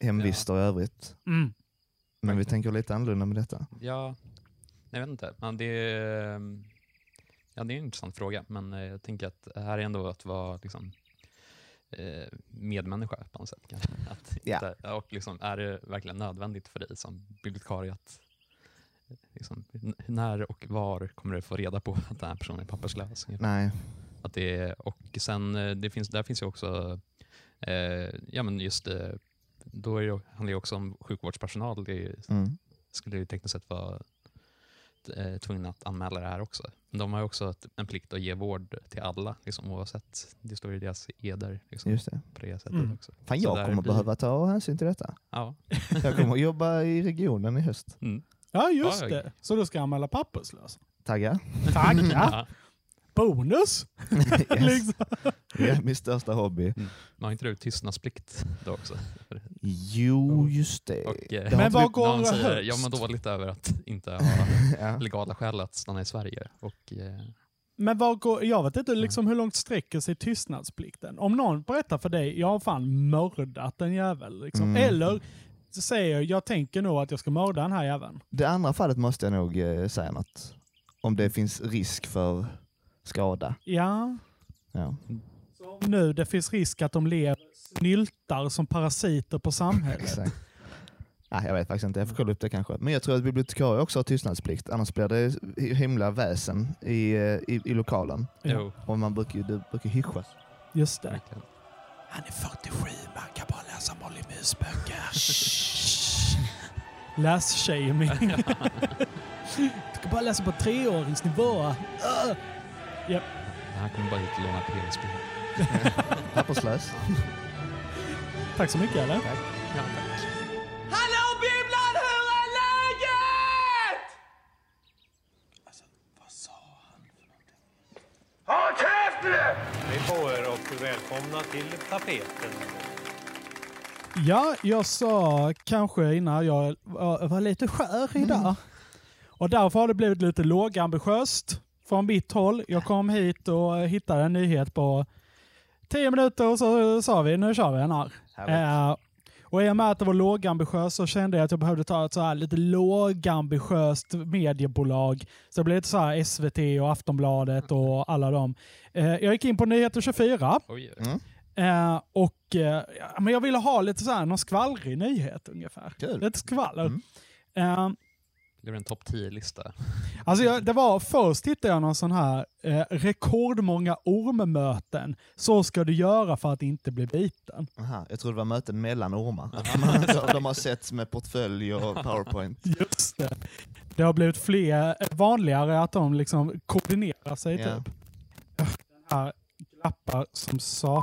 Speaker 9: hemvister i övrigt.
Speaker 2: Mm.
Speaker 9: Men vi tänker lite annorlunda med detta.
Speaker 3: Ja, jag vet inte. Men det, är, ehm, ja, det är en intressant fråga, men eh, jag tänker att det här är ändå att vara liksom, medmänniska på något sätt. Kanske. Att inte, och liksom, är det verkligen nödvändigt för dig som bibliotekarie att eh, liksom, när och var kommer du få reda på att den här personen är papperslös?
Speaker 9: Nej,
Speaker 3: Att det är, och sen, eh, det finns, där finns ju också, eh, ja men just eh, då är det, handlar det också om sjukvårdspersonal. Det är,
Speaker 9: mm.
Speaker 3: skulle ju tekniskt sett vara eh, tvungna att anmäla det här också. Men de har också ett, en plikt att ge vård till alla, liksom, oavsett. Det står i deras eder liksom,
Speaker 9: just det.
Speaker 3: på det sättet
Speaker 2: Mm.
Speaker 3: också.
Speaker 9: Fan jag kommer
Speaker 3: blir-
Speaker 9: behöva ta hänsyn till detta.
Speaker 3: Ja.
Speaker 9: Jag kommer att jobba i regionen i höst.
Speaker 3: Mm.
Speaker 2: Ja, just
Speaker 3: Ja,
Speaker 2: det. Så du ska anmäla papperslösa?
Speaker 9: Tagga?
Speaker 2: Tagga?
Speaker 3: Ja.
Speaker 2: Bonus?
Speaker 9: yes.
Speaker 2: liksom.
Speaker 9: Det är min största hobby.
Speaker 3: Men har inte du tystnadsplikt då också?
Speaker 9: Jo, just det.
Speaker 3: Och, eh,
Speaker 9: Det har
Speaker 2: Men vad går
Speaker 3: de säger,
Speaker 2: högst?
Speaker 3: jag mår dåligt över att inte ha
Speaker 9: ja.
Speaker 3: legala skäl att stanna i Sverige. Och, eh,
Speaker 2: Men vad går, jag vet inte liksom hur långt sträcker sig tystnadsplikten. Om någon berättar för dig, jag har fan mördat en jävel. Liksom.
Speaker 9: Mm.
Speaker 2: Eller så säger jag, jag tänker nog att jag ska mörda den här jäveln.
Speaker 9: Det andra fallet måste jag nog eh, säga något. Om det finns risk för skada.
Speaker 2: Ja,
Speaker 9: Ja.
Speaker 2: nu det finns risk att de lever snyltar som parasiter på samhället.
Speaker 9: Exakt. Nej, jag vet faktiskt inte, jag får kolla upp det kanske. Men jag tror att bibliotekarier också har tystnadsplikt, annars blir det himla väsen i, eh, i, i lokalen.
Speaker 3: Jo.
Speaker 9: Och man brukar ju brukar hyschas.
Speaker 2: Just det.
Speaker 3: Verkligen.
Speaker 2: Han är 47, man kan bara läsa Molly Mus-böcker. Läs-shaming. du kan bara läsa på treåringsnivå. Japp.
Speaker 3: Han kommer bara hit och låna PSP.
Speaker 9: Papperslös.
Speaker 2: Tack så mycket eller?
Speaker 3: Ja, tack.
Speaker 11: Hallå bibblan, hur är läget?
Speaker 8: Håll käften! Hej på er och välkomna till tapeten.
Speaker 2: Ja, jag sa kanske innan jag var, var lite skör idag. Och därför har det blivit lite lågambitiöst från mitt håll. Jag kom hit och hittade en nyhet på tio minuter och så sa vi nu kör vi den här. Eh, och i och med att det var lågambitiöst så kände jag att jag behövde ta ett så här lite lågambitiöst mediebolag. Så det blev lite så här SVT och Aftonbladet och alla dem. Eh, jag gick in på Nyheter 24.
Speaker 3: Oj,
Speaker 9: Mm.
Speaker 2: Eh, och, eh, men jag ville ha lite så här, någon skvallrig nyhet ungefär.
Speaker 9: Kul.
Speaker 2: Lite skvaller.
Speaker 9: Mm.
Speaker 2: Eh,
Speaker 3: det blir en topp 10-lista.
Speaker 2: alltså jag, det var, först hittade jag någon sån här eh, rekordmånga ormmöten. Så ska du göra för att inte bli biten.
Speaker 9: Aha, jag tror det var möten mellan ormar. De har sett med portfölj och powerpoint.
Speaker 2: Just det. Det har blivit fler, eh, vanligare att de liksom koordinerar sig
Speaker 9: Ja.
Speaker 2: typ. Den här glappar som sa.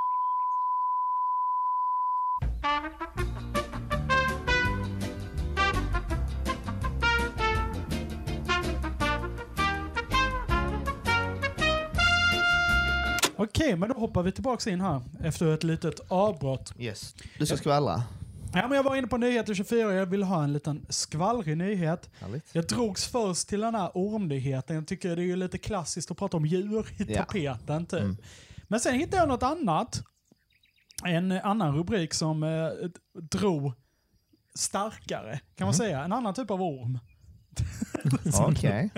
Speaker 2: Okej, men då hoppar vi tillbaka in här efter ett litet avbrott.
Speaker 9: Yes. Du ska skvallra.
Speaker 2: Ja, men jag var inne på Nyheter 24 och jag vill ha en liten skvallrig nyhet.
Speaker 9: Härligt.
Speaker 2: Jag drogs först till den här ormnyheten. Jag tycker det är ju lite klassiskt att prata om djur i
Speaker 9: Ja.
Speaker 2: tapeten typ.
Speaker 9: Mm.
Speaker 2: Men sen hittade jag något annat. En annan rubrik som eh, drog starkare, kan man säga. En annan typ av orm.
Speaker 9: Okej.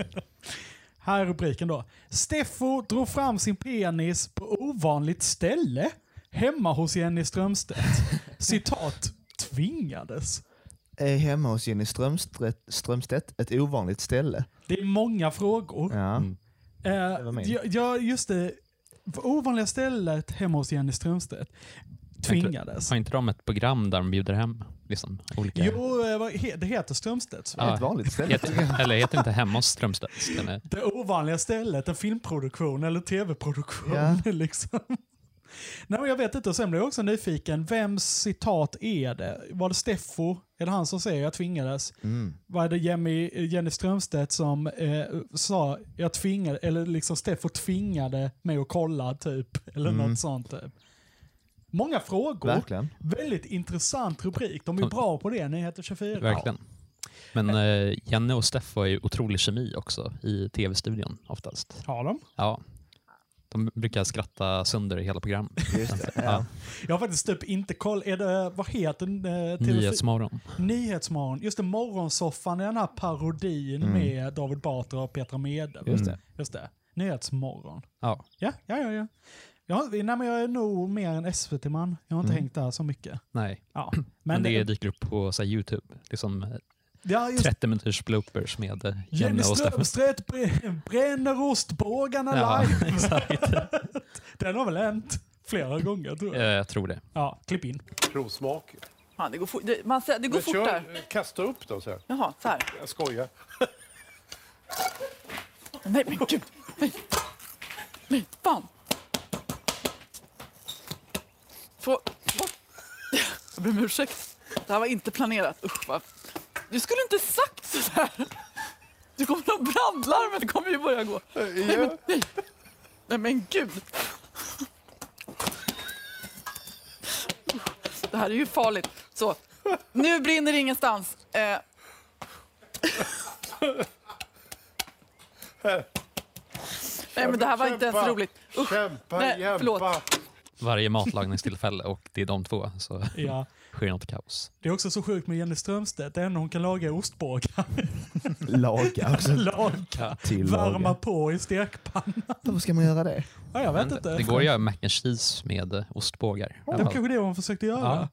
Speaker 2: Här är rubriken då. Steffo drog fram sin penis på ovanligt ställe hemma hos Jenny Strömstedt. Citat, tvingades.
Speaker 9: Är hemma hos Jenny Strömstedt, Strömstedt ett ovanligt ställe?
Speaker 2: Det är många frågor.
Speaker 9: Ja.
Speaker 3: Mm.
Speaker 2: Eh, ja, just det. Ovanliga stället hemma hos Jenny Strömstedt. Tvingades.
Speaker 3: Har inte de ett program där de bjuder hem liksom, olika...
Speaker 2: Jo, eh, det heter Strömstedts.
Speaker 3: Ja.
Speaker 9: Ett vanligt ställe.
Speaker 3: Heter, eller heter inte hemma hos Strömstedt? Den är-
Speaker 2: Det ovanliga stället, en filmproduktion eller tv-produktion.
Speaker 9: Ja.
Speaker 2: liksom. Nej, men jag vet inte, och sen blev jag också nyfiken. Vems citat är det? Var det Steffo? Är det han som säger jag tvingades?
Speaker 9: Mm.
Speaker 2: Var det Jenny, Jenny Strömstedt som eh, sa jag tvingade, eller liksom Steffo tvingade mig att kolla typ? Eller
Speaker 9: Mm.
Speaker 2: något sånt typ. Många frågor.
Speaker 9: Verkligen.
Speaker 2: Väldigt intressant rubrik. De är bra på det, Nyheter 24.
Speaker 3: Verkligen. Men eh, Janne och Steffo är ju otrolig kemi också i tv-studion oftast.
Speaker 2: Har de?
Speaker 3: Ja. De brukar skratta sönder hela program.
Speaker 9: Just det. Ja.
Speaker 2: Jag har faktiskt typ inte koll. Är det, vad heter den? Eh, TV4?
Speaker 3: Nyhetsmorgon.
Speaker 2: Nyhetsmorgon. Just det, Morgonsoffan är den här parodin
Speaker 9: Mm.
Speaker 2: med David Batra och Petra Mede.
Speaker 9: Just det.
Speaker 2: Just det. Nyhetsmorgon.
Speaker 3: Ja.
Speaker 2: Ja, ja, ja. ja. Jag, nej, men jag är nog mer en SVT-man. Jag har inte
Speaker 9: Mm.
Speaker 2: hängt där så mycket.
Speaker 3: Nej,
Speaker 2: Ja.
Speaker 3: men,
Speaker 2: Men,
Speaker 3: det dyker upp på så här, YouTube. Liksom eh,
Speaker 2: ja, just
Speaker 3: 30 minuters bloopers med eh,
Speaker 2: Jenny
Speaker 3: och.
Speaker 2: Strömstedt brä- bränner ostbågarna
Speaker 3: Ja,
Speaker 2: live.
Speaker 3: exakt.
Speaker 2: Den har väl hänt flera gånger tror jag.
Speaker 3: Jag tror det.
Speaker 2: Ja, klipp in.
Speaker 8: Provsmak.
Speaker 6: Ja, det går, fort, det, man, det går
Speaker 8: Men
Speaker 6: fort
Speaker 8: kör,
Speaker 6: där.
Speaker 8: Kasta upp då så här.
Speaker 6: Jaha, så här.
Speaker 8: Jag skojar.
Speaker 6: Nej men gud! Nej, Nej fan! Bort- Jag ber om ursäkt. Det här var inte planerat. Usch, vad... Du skulle inte sagt sådär! Du kommer att brandlarmet kommer ju börja gå. Nej, men, nej. nej men gud! Det här är ju farligt. Så, nu brinner det ingenstans. Eh, Nej men det här var inte ens roligt. Usch.
Speaker 8: Kämpa,
Speaker 6: Nej,
Speaker 8: kämpa.
Speaker 6: förlåt.
Speaker 3: Varje matlagningstillfälle och det är de två så
Speaker 2: Ja.
Speaker 3: sker något kaos.
Speaker 2: Det är också så sjukt med Jenny Strömstedt. Det enda hon kan laga är ostbågar.
Speaker 9: Laga
Speaker 2: laga. Värma på i stekpannan.
Speaker 9: Varför ska man göra det?
Speaker 2: Ja, jag vet
Speaker 3: Men
Speaker 2: inte.
Speaker 3: Det går att göra mac and cheese med eh, ostbågar. i
Speaker 2: Det var kanske det hon försökte göra.
Speaker 3: Ja.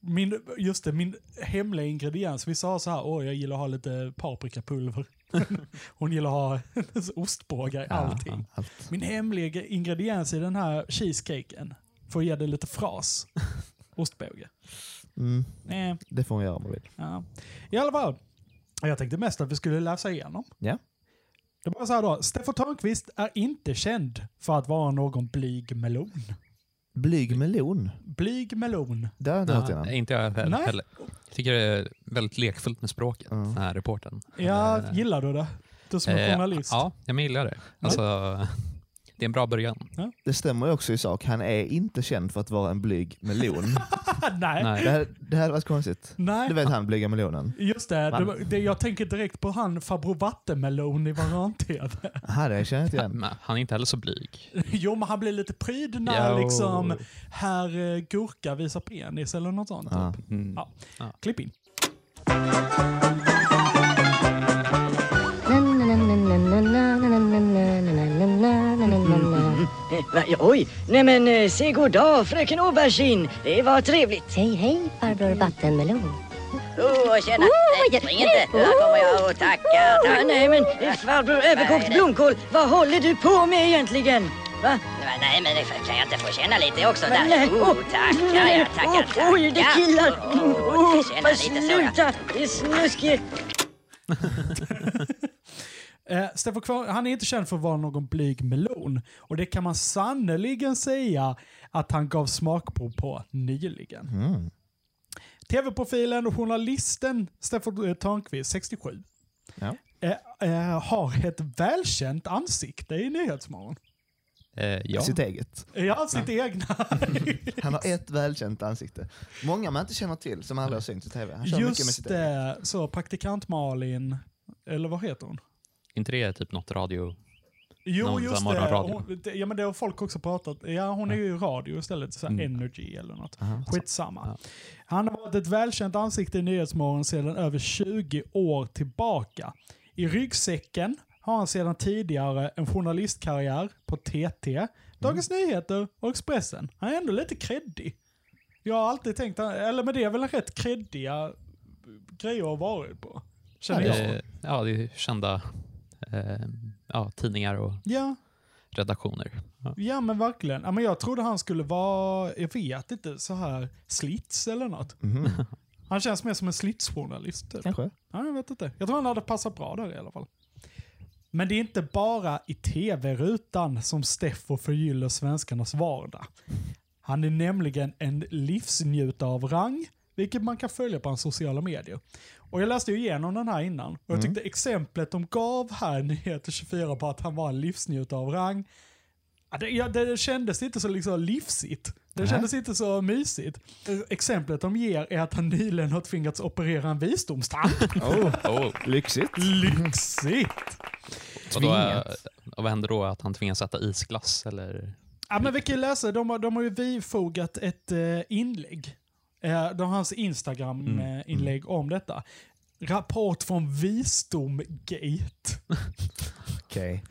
Speaker 2: Min, just det, min hemliga ingrediens. Vi sa så här, åh jag gillar att ha lite paprikapulver. hon gillar att ha ostbågar i
Speaker 3: Ja,
Speaker 2: allting.
Speaker 9: Allt.
Speaker 2: Min hemliga ingrediens i den här cheesecaken, För att ge det lite fras. Ostbåge.
Speaker 9: Mm.
Speaker 2: Eh,
Speaker 9: Det får hon göra om hon vill.
Speaker 2: ja. I alla fall, jag tänkte mest att vi skulle läsa igenom.
Speaker 9: Ja.
Speaker 2: Det var så här då, Steffo Törnqvist är inte känd för att vara någon blyg melon.
Speaker 9: Blyg melon.
Speaker 2: Blyg melon.
Speaker 9: Det har jag inte hört
Speaker 3: Ja,
Speaker 9: innan.
Speaker 3: inte jag heller.
Speaker 2: Nej.
Speaker 3: heller. Jag tycker det är väldigt lekfullt med språket, den här reporten.
Speaker 2: Ja,
Speaker 3: Eh,
Speaker 2: gillar du det? Du som är
Speaker 3: eh,
Speaker 2: journalist.
Speaker 3: Ja, jag gillar det. Alltså, det är en bra början.
Speaker 9: Det stämmer ju också i sak. Han är inte känd för att vara en blyg melon.
Speaker 2: Nej.
Speaker 3: Nej.
Speaker 9: Det, här, det här varit konstigt.
Speaker 2: Nej.
Speaker 9: Du vet han blyga melonen?
Speaker 2: Just det, det, det, jag tänker direkt på han farbror Vattenmelon i Varan-TV.
Speaker 9: Aha, det känner jag inte igen.
Speaker 3: Men han är inte heller så blyg.
Speaker 2: Jo, men han blir lite pryd när
Speaker 3: Jo.
Speaker 2: liksom herr eh, Gurka visar penis eller något sånt.
Speaker 9: Ja.
Speaker 2: Typ.
Speaker 3: Mm.
Speaker 2: Ja. Klipp in.
Speaker 12: Va, oj, nej men eh, se god dag fröken Aubergine. Det var trevligt. Hej, hej farbror Vattenmelon.
Speaker 13: Oh, tjena! Nej, spring inte! Här kommer jag och tackar, tack!
Speaker 12: Nej men eh, farbror överkokt blomkål, vad håller du på med egentligen? Va?
Speaker 13: Nej, men kan jag inte få känna lite också
Speaker 12: Men
Speaker 13: där? Oh,
Speaker 12: åh,
Speaker 13: tackar, jag tackar,
Speaker 12: åh,
Speaker 13: tackar!
Speaker 12: Oj, det killar!
Speaker 13: Åh,
Speaker 12: Åh,
Speaker 13: så, ja.
Speaker 12: sluta! Det är snuskigt!
Speaker 2: Eh, Steffo Kvar, han är inte känd för att vara någon blyg melon. Och det kan man sannoliken säga att han gav smakprov på nyligen.
Speaker 9: Mm.
Speaker 2: TV-profilen och journalisten Steffo eh, Törnqvist, 67,
Speaker 9: Ja.
Speaker 2: eh, eh, har ett välkänt ansikte i Nyhetsmorgon.
Speaker 3: Eh, ja.
Speaker 9: Sitt eget.
Speaker 2: Ja, sitt egna.
Speaker 9: Han har ett välkänt ansikte. Många man inte känner till som aldrig har synts i tv. Han kör mycket med sitt
Speaker 2: Just
Speaker 9: eget.
Speaker 2: det, så praktikant Malin, eller vad heter hon?
Speaker 3: Inte det typ något radio?
Speaker 2: Jo,
Speaker 3: Någon
Speaker 2: just det. Hon, det. Ja, men det har folk också pratat. Ja, hon är ju i radio istället. Så
Speaker 3: Mm.
Speaker 2: Energy eller något.
Speaker 9: Aha.
Speaker 2: Skitsamma. Han har varit ett välkänt ansikte i Nyhetsmorgon sedan över 20 år tillbaka. I ryggsäcken har han sedan tidigare en journalistkarriär på TT, Dagens Nyheter och Expressen. Han är ändå lite kreddig. Jag har alltid tänkt, eller men det är väl rätt kreddiga grejer att varit på. Känner jag.
Speaker 3: Eh, ja, det är kända eh, ja, tidningar och
Speaker 2: Ja,
Speaker 3: redaktioner. Ja.
Speaker 2: Ja men verkligen. Ja, men jag trodde han skulle vara, jag vet inte, så här slits eller något.
Speaker 9: Mhm.
Speaker 2: Han känns mer som en slitsjournalist. Typ.
Speaker 9: Kanske.
Speaker 2: Ja, jag vet inte. Jag tror han hade passat bra där i alla fall. Men det är inte bara i tv-rutan som Steffo förgyller svenskarnas vardag. Han är nämligen en livsnjutare av rang, vilket man kan följa på hans sociala medier. Och jag läste ju igenom den här innan, och jag
Speaker 9: Mm.
Speaker 2: tyckte exemplet de gav här i Nyheter 24 på att han var en livsnjutare av rang, ja, det, ja, det kändes inte så liksom livsigt. Det
Speaker 9: Nej.
Speaker 2: kändes inte så mysigt. Exemplet de ger är att han nyligen har tvingats operera en visdomstand.
Speaker 9: Oh,
Speaker 3: Oh.
Speaker 9: lyxigt.
Speaker 2: Lyxigt!
Speaker 3: Och, då,
Speaker 9: Tvingat.
Speaker 3: och vad händer då? Att han tvingas äta isglass? Eller?
Speaker 2: Ja, men vi kan ju läsa, de, har- de har ju bifogat ett eh, inlägg. Eh, de har hans Instagram-inlägg om detta. Rapport från Visdomgate.
Speaker 9: Okej.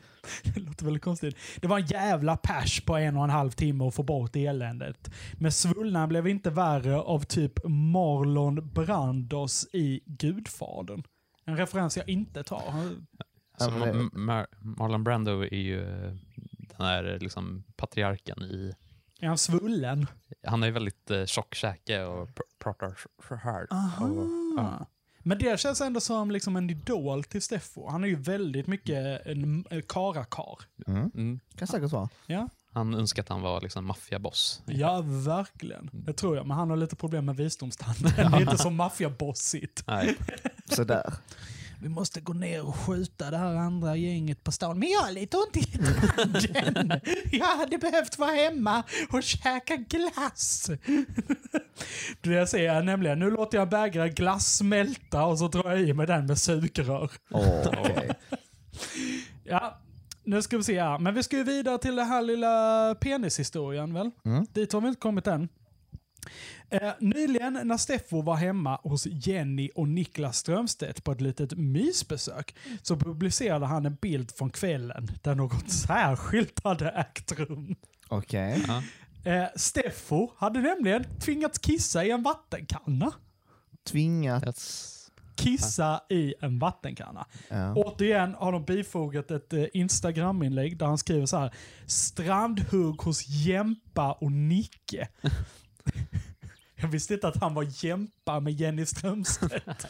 Speaker 2: Det låter väldigt konstigt. Det var en jävla pers på en och en halv timme att få bort eländet. Men svullnaden blev inte värre av typ Marlon Brandos i Gudfadern. En referens jag inte tar. Han-
Speaker 3: Så
Speaker 9: Ja, men det-
Speaker 3: Ma- Ma- Marlon Brando är ju eh, den här liksom, patriarken i...
Speaker 2: Är han svullen?
Speaker 3: Han är ju väldigt eh, tjock käke och pr- pratar. Och, ja.
Speaker 2: Men det känns ändå som liksom en idol till Steffo. Han är ju väldigt mycket en en karakar.
Speaker 9: Mm.
Speaker 3: Mm.
Speaker 9: Kan säkert vara.
Speaker 2: Ja.
Speaker 3: Han önskar att han var liksom maffiaboss.
Speaker 2: ja, verkligen. Det tror jag. Men han har lite problem med visdomstanden. Det är inte så maffiabossigt.
Speaker 3: Nej.
Speaker 9: Sådär.
Speaker 2: Vi måste gå ner och skjuta det här andra gänget på stan. Men jag har lite ont i handen. Jag hade behövt vara hemma och käka glass. Det säger nämligen, nu låter jag bägare glass smälta och så drar jag i mig den med sugrör.
Speaker 9: Okej.
Speaker 2: Ja, nu ska vi se här. Men vi ska ju vidare till den här lilla penishistorien väl?
Speaker 9: Mm.
Speaker 2: Dit har vi inte kommit än. Eh, nyligen när Steffo var hemma hos Jenny och Niklas Strömstedt på ett litet mysbesök så publicerade han en bild från kvällen där något särskilt hade ägt rum.
Speaker 9: Okej.
Speaker 3: Ja.
Speaker 2: Eh, Steffo hade nämligen tvingats kissa i en vattenkanna.
Speaker 9: Tvingat.
Speaker 2: Kissa i en vattenkanna.
Speaker 9: Ja.
Speaker 2: Återigen har de bifogat ett eh, Instagram-inlägg där han skriver så här. Strandhugg hos Jämpa och Nicke. Jag visste inte att han var Jämpa med Jenny Strömstedt.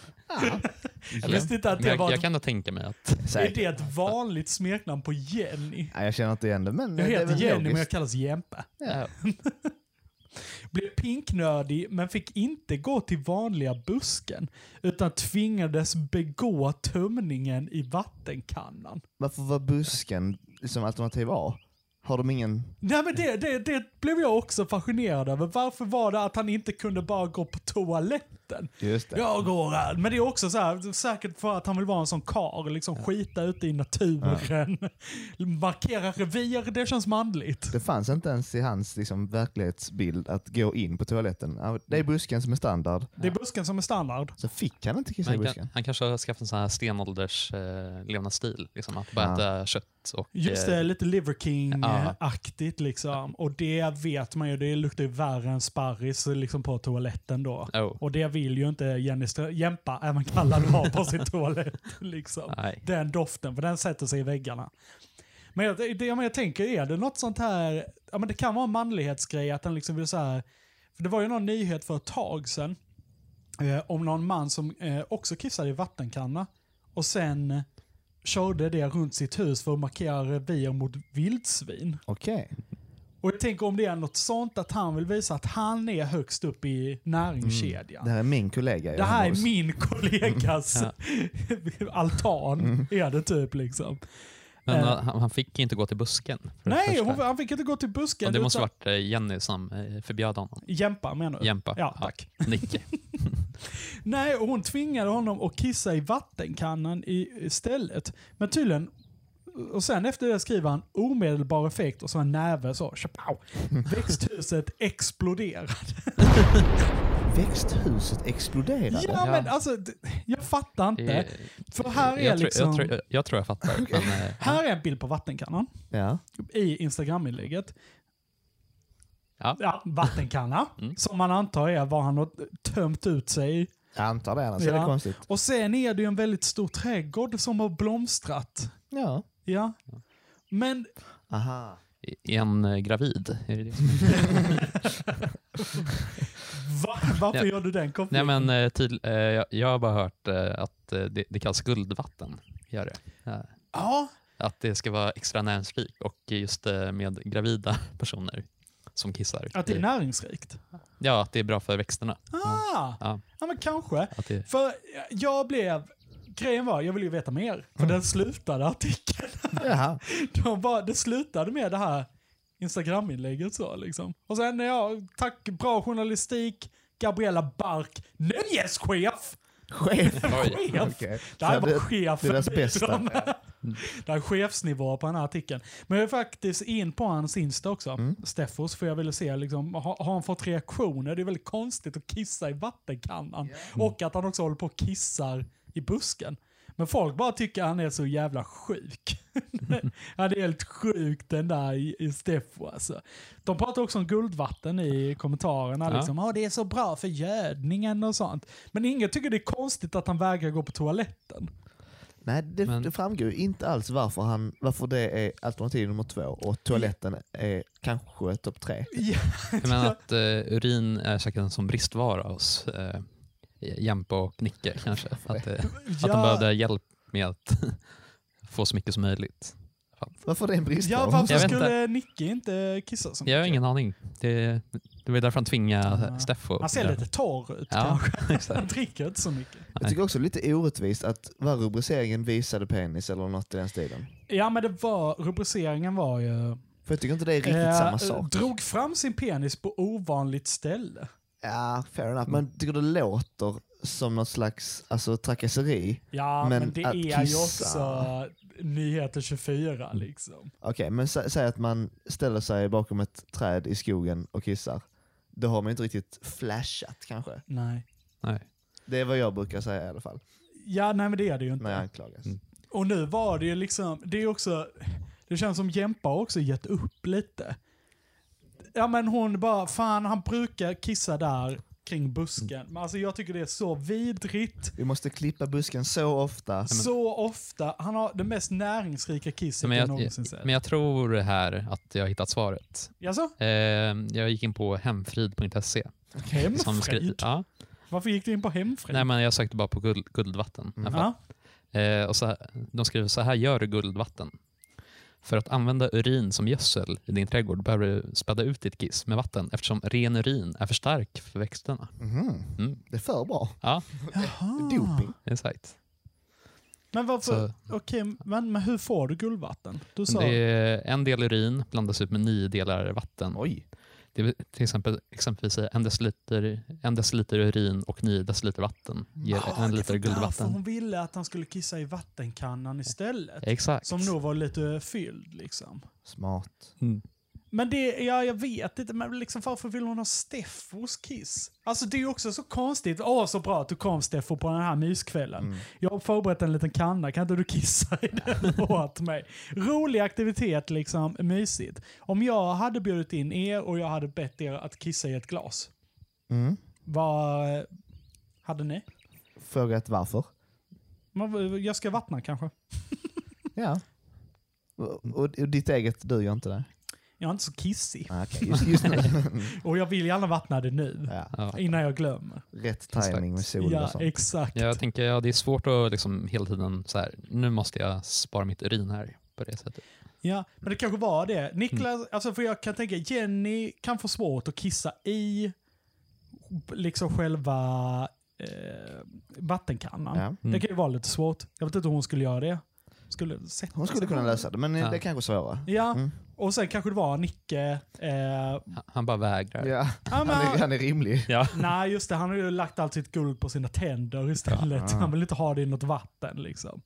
Speaker 2: jag visste inte att det
Speaker 3: jag,
Speaker 2: var...
Speaker 3: jag kan nog tänka mig att...
Speaker 2: Är det ett vanligt smeknamn på Jenny?
Speaker 9: Nej, jag känner inte igen det, men
Speaker 2: Jag
Speaker 9: det
Speaker 2: heter
Speaker 9: väl
Speaker 2: Jenny men jag
Speaker 9: logiskt.
Speaker 2: kallas Jämpa.
Speaker 3: Ja.
Speaker 2: Blev pinknördig men fick inte gå till vanliga busken. Utan tvingades begå tömningen i vattenkannan.
Speaker 9: Varför var busken liksom alternativ A? Har de ingen...
Speaker 2: Nej men det, det, det blev jag också fascinerad över. Varför var det att han inte kunde bara gå på toaletten?
Speaker 9: Just det.
Speaker 2: Jag går här. Men det är också så här, säkert för att han vill vara en sån kar liksom skita ute i naturen. Markera revir, det känns manligt.
Speaker 9: Det fanns inte ens i hans liksom, verklighetsbild att gå in på toaletten. Ja, Det är busken som är standard.
Speaker 2: Det är busken som är standard.
Speaker 9: Så fick han inte kissa i busken.
Speaker 3: kan, han kanske har skaffat en sån här stenålders eh, levnadsstil. Liksom, att bara
Speaker 9: Ja.
Speaker 3: äta kött och...
Speaker 2: Just
Speaker 3: eh,
Speaker 2: det, lite Liver
Speaker 3: Ja.
Speaker 2: King-aktigt liksom. Och det vet man ju, det luktar ju värre än sparris liksom, på toaletten då.
Speaker 3: Oh.
Speaker 2: Och det vill ju inte Jenny Strö- Jämpa, även kallad, ha på sin toalett. Liksom.
Speaker 3: Nej.
Speaker 2: Den doften, för den sätter sig i väggarna. Men jag, det, jag, men jag tänker, är det något sånt här, ja men det kan vara en manlighetsgrej att den liksom vill så här, för det var ju någon nyhet för ett tag sedan eh, om någon man som eh, också kissade i vattenkanna och sen körde det runt sitt hus för att markera revir mot vildsvin.
Speaker 9: Okej.
Speaker 2: Och jag tänker om det är något sånt att han vill visa att han är högst upp i näringskedjan.
Speaker 9: Det här är min kollega.
Speaker 2: Det här är min kollegas altan, är det typ liksom.
Speaker 3: Men
Speaker 2: Eh.
Speaker 3: han, fick inte gå till busken.
Speaker 2: Nej, hon, han fick inte gå till busken.
Speaker 3: Och det måste
Speaker 2: utan-
Speaker 3: varit eh, Jenny som eh, förbjöd honom.
Speaker 2: Jämpa menar du?
Speaker 3: Jämpa.
Speaker 2: Ja, tack.
Speaker 3: Nicke.
Speaker 2: Nej, hon tvingade honom att kissa i vattenkannan i istället. Men tydligen, och sen efter det skriver han omedelbar effekt och så en näve så, tjapow. Växthuset exploderade.
Speaker 9: Växthuset exploderade.
Speaker 2: Ja, men alltså, jag fattar inte.
Speaker 3: Eh,
Speaker 2: För här är
Speaker 3: jag, tror-
Speaker 2: liksom...
Speaker 3: jag, tror, jag, jag tror jag fattar. Men, eh,
Speaker 2: Här är en bild på vattenkannan
Speaker 9: Ja.
Speaker 2: i Instagram-inlägget.
Speaker 3: Ja.
Speaker 2: vattenkanna,
Speaker 3: Mm.
Speaker 2: som man antar är vad han har tömt ut sig.
Speaker 9: Jag antar det, annars är det
Speaker 2: Ja.
Speaker 9: konstigt.
Speaker 2: Och sen är det ju en väldigt stor trädgård som har blomstrat.
Speaker 9: Ja.
Speaker 2: Ja. Men
Speaker 9: Aha.
Speaker 3: är en eh, gravid? Är det det?
Speaker 2: va, varför
Speaker 3: Ja.
Speaker 2: gör du den
Speaker 3: Nej,
Speaker 2: kopplingen?
Speaker 3: men, eh, tydl, eh, jag, jag har bara hört eh, att det, det kallas guldvatten. Gör det. Ja.
Speaker 2: Ja,
Speaker 3: Att det ska vara extra näringsrikt och just eh, med gravida personer som kissar.
Speaker 2: att det är näringsrikt.
Speaker 3: Ja, att det är bra för växterna.
Speaker 2: Ah,
Speaker 3: Ja,
Speaker 2: ja men kanske.
Speaker 3: det,
Speaker 2: För jag blev... Grejen var, jag ville ju veta mer. För den slutade artikeln.
Speaker 9: Jaha.
Speaker 2: De bara, det slutade med det här Instagram-inlägget så liksom. Och sen, ja, tack, bra journalistik, Gabriella Bark, nöjeschef!
Speaker 9: Chef.
Speaker 2: Chef!
Speaker 9: Okej.
Speaker 2: Det här
Speaker 9: Så
Speaker 2: var
Speaker 9: det-
Speaker 2: chefen.
Speaker 9: deras bästa.
Speaker 2: Det här är chefsnivå på den här artikeln. Men jag är faktiskt in på hans Insta också,
Speaker 9: Mm.
Speaker 2: Steffos, för jag ville se, liksom, har, har han fått reaktioner? Det är väldigt konstigt att kissa i vattenkannan. Och att han också håller på och kissar i busken. Men folk bara tycker han är så jävla sjuk. han är helt sjuk den där i, Steffo alltså. De pratar också om guldvatten i kommentarerna.
Speaker 3: Ja.
Speaker 2: Liksom, "Åh, det är så bra för gödningen och sånt. Men ingen tycker det är konstigt att han vägrar gå på toaletten.
Speaker 9: Nej, det,
Speaker 3: Men-
Speaker 9: det framgår inte alls varför, han, varför det är alternativ nummer två och toaletten är kanske topp tre.
Speaker 2: Ja,
Speaker 3: jag menar att eh, urin är säkert en som bristvara hos eh, Jämpa och Nicke kanske. Att, eh, att de
Speaker 2: Ja.
Speaker 3: behövde hjälp med att få så mycket som möjligt.
Speaker 9: Varför det är en brist?
Speaker 2: Ja, varför skulle Nicke inte kissa så
Speaker 3: Jag har
Speaker 2: mycket?
Speaker 3: ingen aning. Det, det var därför han tvingade
Speaker 2: Ja.
Speaker 3: Steffo.
Speaker 2: Han ser lite torr ut
Speaker 3: Ja,
Speaker 2: kanske. Han dricker inte så mycket.
Speaker 9: Jag tycker också lite orättvist att var rubriceringen visade penis eller något i den stilen.
Speaker 2: Ja men det var, rubriceringen var ju...
Speaker 9: För jag tycker inte det är riktigt
Speaker 2: eh,
Speaker 9: samma sak.
Speaker 2: Drog fram sin penis på ovanligt ställe.
Speaker 9: Ja, fair enough. Men jag tycker det låter som något slags alltså, trakasseri.
Speaker 2: Ja men,
Speaker 9: Men
Speaker 2: det
Speaker 9: att
Speaker 2: är ju
Speaker 9: kissa-
Speaker 2: också Nyheter 24
Speaker 3: Mm.
Speaker 2: liksom.
Speaker 9: Okej, men sä, säg att man ställer sig bakom ett träd i skogen och kissar. Då har man inte riktigt flashat kanske.
Speaker 2: Nej.
Speaker 3: Nej.
Speaker 9: Det är vad jag brukar säga i alla fall,
Speaker 2: Ja nej men det är det ju inte.
Speaker 9: när jag anklagas.
Speaker 3: Mm.
Speaker 2: Och nu var det ju liksom, det är också, det känns som Jämpa har också gett upp lite. Ja men hon bara, fan han brukar kissa där kring busken. Men alltså jag tycker det är så vidrigt.
Speaker 9: Vi måste klippa busken så ofta.
Speaker 2: Så ofta. Han har det mest näringsrika kisset
Speaker 3: Men
Speaker 2: jag
Speaker 3: jag,
Speaker 2: någonsin sett.
Speaker 3: men jag tror här att jag har hittat svaret.
Speaker 2: Jaså?
Speaker 3: Eh, jag gick in på hemfrid.se.
Speaker 2: Hemfrid?
Speaker 3: Ja.
Speaker 2: Varför gick du in på hemfrid?
Speaker 3: Nej, men jag sökte bara på guld, guldvatten. fall. Eh, och så de skriver så här gör du guldvatten. För att använda urin som gödsel i din trädgård behöver du späda ut ditt kiss med vatten eftersom ren urin är för stark för växterna.
Speaker 9: Mhm.
Speaker 3: Mm.
Speaker 9: Det är för bra.
Speaker 3: Ja,
Speaker 9: Doping.
Speaker 3: exakt.
Speaker 2: Men varför?
Speaker 3: Så-
Speaker 2: Okej, men, men hur får du guldvatten? Du sa...
Speaker 3: Det är en del urin blandas ut med nio delar vatten.
Speaker 9: Oj.
Speaker 3: Det är till exempel exempelvis en deciliter, en deciliter urin och nio deciliter vatten ger
Speaker 2: Ah,
Speaker 3: en liter guldvatten.
Speaker 2: hon ville att han skulle kissa i vattenkannan istället.
Speaker 3: Exakt.
Speaker 2: Som nog var lite fylld liksom.
Speaker 9: Smart.
Speaker 3: Mm.
Speaker 2: Men det, ja jag vet inte, men liksom varför vill hon ha Steffos kiss? Alltså det är ju också så konstigt. Åh så bra att du kom Steffo på den här myskvällen.
Speaker 9: Mm.
Speaker 2: Jag har förberett en liten kanna, kan inte du kissa i den åt mig? Rolig aktivitet liksom, mysigt. Om jag hade bjudit in er och jag hade bett er att kissa i ett glas,
Speaker 9: Mm.
Speaker 2: vad hade ni?
Speaker 9: Frågat varför?
Speaker 2: Men, Jag ska vattna kanske.
Speaker 9: Ja. Och, och, och ditt eget, du gör inte det?
Speaker 2: Jag är inte så kissig.
Speaker 9: Ah, okej, just, just nu.
Speaker 2: och jag vill gärna vattna det nu.
Speaker 9: Ja.
Speaker 3: Ja.
Speaker 2: Innan jag glömmer.
Speaker 9: Rätt timing med sol
Speaker 2: Ja,
Speaker 9: och sånt.
Speaker 2: exakt.
Speaker 3: Jag tänker ja, det är svårt att liksom hela tiden så här, nu måste jag spara mitt urin här på det sättet.
Speaker 2: Ja, men det kanske var det. Niklas,
Speaker 3: Mm.
Speaker 2: alltså för jag kan tänka, Jenny kan få svårt att kissa i liksom själva eh, vattenkannan.
Speaker 9: Ja.
Speaker 2: Det
Speaker 3: Mm.
Speaker 2: kan ju vara lite svårt. Jag vet inte hur hon skulle göra det. Skulle sätta
Speaker 9: Hon skulle kunna lösa det, men
Speaker 3: Ja.
Speaker 9: det är kanske svårare.
Speaker 2: Ja,
Speaker 9: Mm.
Speaker 2: och sen kanske det var Nicke. Eh,
Speaker 3: Han- bara vägrar.
Speaker 9: Ja. Han, är, han är rimlig.
Speaker 3: Ja.
Speaker 2: nej, just det. Han har ju lagt allt sitt guld på sina tänder istället.
Speaker 9: Ja.
Speaker 2: Han vill inte ha det i något vatten liksom.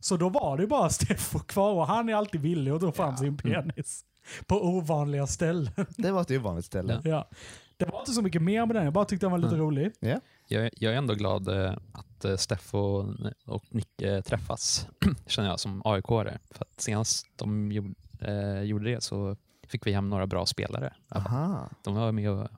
Speaker 2: Så då var det ju bara Steffo kvar och han är alltid villig att dra fram sin penis. På ovanliga ställen.
Speaker 9: Det var ett ovanligt ställe.
Speaker 2: Ja. Det var inte så mycket mer med den, jag bara tyckte den var lite
Speaker 3: Mm.
Speaker 2: rolig.
Speaker 9: Ja.
Speaker 3: Jag, jag är ändå glad eh, att eh, Steff och, och Nicke träffas, känner jag som aik -are. För att senast de gjorde, eh, gjorde det så fick vi hem några bra spelare.
Speaker 9: Aha.
Speaker 3: De var med och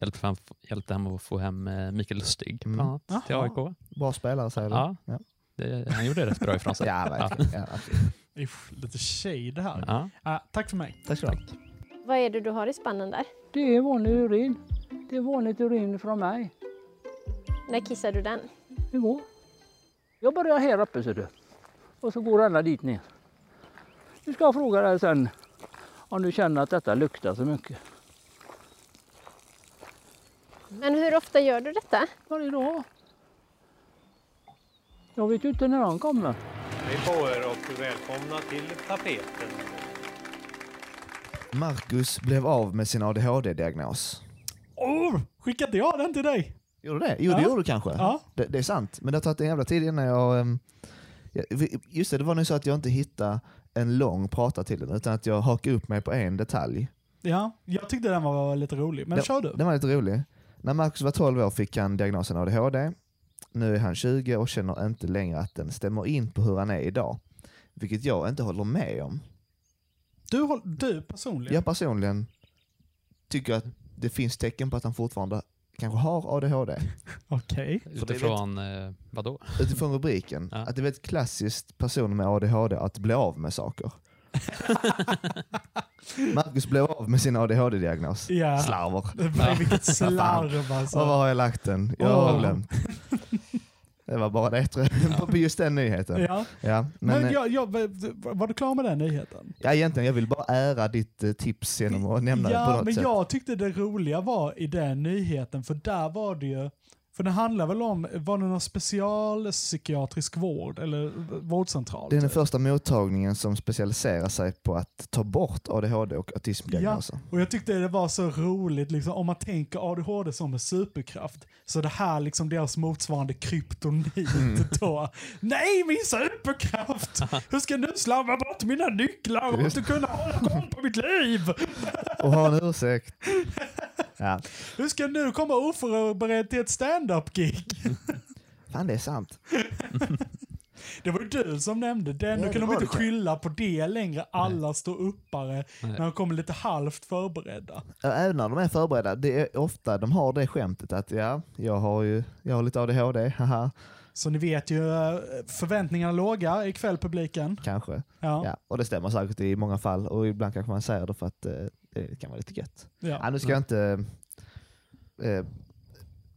Speaker 3: hjälpte, fram, hjälpte hem att få hem eh, Mikael Lustig bland
Speaker 9: Mm.
Speaker 3: annat till. AIK.
Speaker 9: Bra spelare säger du?
Speaker 3: Ja,
Speaker 9: Ja.
Speaker 3: det, han gjorde rätt bra ifrån sig.
Speaker 9: Ja, verkligen. Ja.
Speaker 2: Uff, lite shade här.
Speaker 3: Ja.
Speaker 2: Ah, tack för mig.
Speaker 9: Tack du ha.
Speaker 14: Vad är det du har i spannen där?
Speaker 15: Det är vanlig urin. Det är vanligt urin från mig.
Speaker 14: När kissar du den?
Speaker 15: Igår. Jag börjar här uppe ser du. Och så går alla dit ner. Nu ska jag fråga dig sen om du känner att detta luktar så mycket.
Speaker 14: Men hur ofta gör du detta?
Speaker 15: Varje dag. Jag vet ju inte när han kommer.
Speaker 8: Hej på er och välkomna till tapeten.
Speaker 9: Marcus blev av med sin ADHD-diagnos.
Speaker 2: Oh, skickade jag den till dig?
Speaker 9: Gjorde du det? Jo, det
Speaker 2: Ja.
Speaker 9: gjorde du kanske.
Speaker 2: Ja.
Speaker 9: Det, det är sant. Men det har tagit en jävla tid innan jag... ehm, Just det, det var nu så att jag inte hittade en lång prata till den, utan att jag hakade upp mig på en detalj.
Speaker 2: Ja, jag tyckte den var lite rolig. Men
Speaker 9: Den-
Speaker 2: kör du.
Speaker 9: Den var lite rolig. När Marcus var 12 år fick han diagnosen ADHD. Nu är han 20 och känner inte längre att den stämmer in på hur han är idag. Vilket jag inte håller med om.
Speaker 2: Du, du personligen?
Speaker 9: Jag personligen tycker att det finns tecken på att han fortfarande kanske har ADHD.
Speaker 2: Okej.
Speaker 3: Utifrån eh, vad då?
Speaker 9: Utifrån rubriken.
Speaker 3: Ja.
Speaker 9: Att det är väldigt klassiskt personer med ADHD att bli av med saker. Marcus blev av med sin ADHD-diagnos.
Speaker 2: Ja.
Speaker 9: Slarver.
Speaker 2: Vilket slarv alltså.
Speaker 9: Och var har jag lagt den? Jag har
Speaker 2: Åh.
Speaker 9: glömt. Det var bara det tror jag, på just den nyheten.
Speaker 2: Ja.
Speaker 9: Ja,
Speaker 2: Men,
Speaker 9: men,
Speaker 2: jag, jag, var du klar med den nyheten?
Speaker 9: ja, egentligen, jag vill bara ära ditt eh, tips genom att nämna det på
Speaker 2: Ja,
Speaker 9: något
Speaker 2: men
Speaker 9: sätt.
Speaker 2: jag tyckte det roliga var i den nyheten, för där var det ju, för det handlar väl om, var det någon specialpsykiatrisk vård eller vårdcentral?
Speaker 9: Det är den första mottagningen som specialiserar sig på att ta bort ADHD och
Speaker 2: Ja,
Speaker 9: autismdiagnoser.
Speaker 2: och jag tyckte det var så roligt, liksom, om man tänker ADHD som en superkraft, så det här liksom deras motsvarande kryptonit
Speaker 9: Mm.
Speaker 2: då. Nej, min superkraft! Hur ska nu slarva bort mina nycklar och inte kunna hålla koll på mitt liv?
Speaker 9: Och ha en ursäkt. Ja.
Speaker 2: Hur ska nu komma oförberedd till ett stand-up-gig?
Speaker 9: Fan, det är sant.
Speaker 2: Det var ju du som nämnde den.
Speaker 9: Ja,
Speaker 2: Då
Speaker 9: det
Speaker 2: kan de inte skylla på det längre. Alla står uppare
Speaker 3: Nej.
Speaker 2: när de kommer lite halvt förberedda.
Speaker 9: Ja, Även när de är förberedda, det är ofta de har det skämtet att ja, jag har ju jag har lite ADHD, haha,
Speaker 2: Så ni vet ju, eh, förväntningarna låga ikväll publiken.
Speaker 9: kanske.
Speaker 2: Ja.
Speaker 9: Ja, och det stämmer säkert i många fall och ibland kanske man säger det för att eh, det kan vara lite gött.
Speaker 2: Ja.
Speaker 9: Ja, nu ska jag inte eh,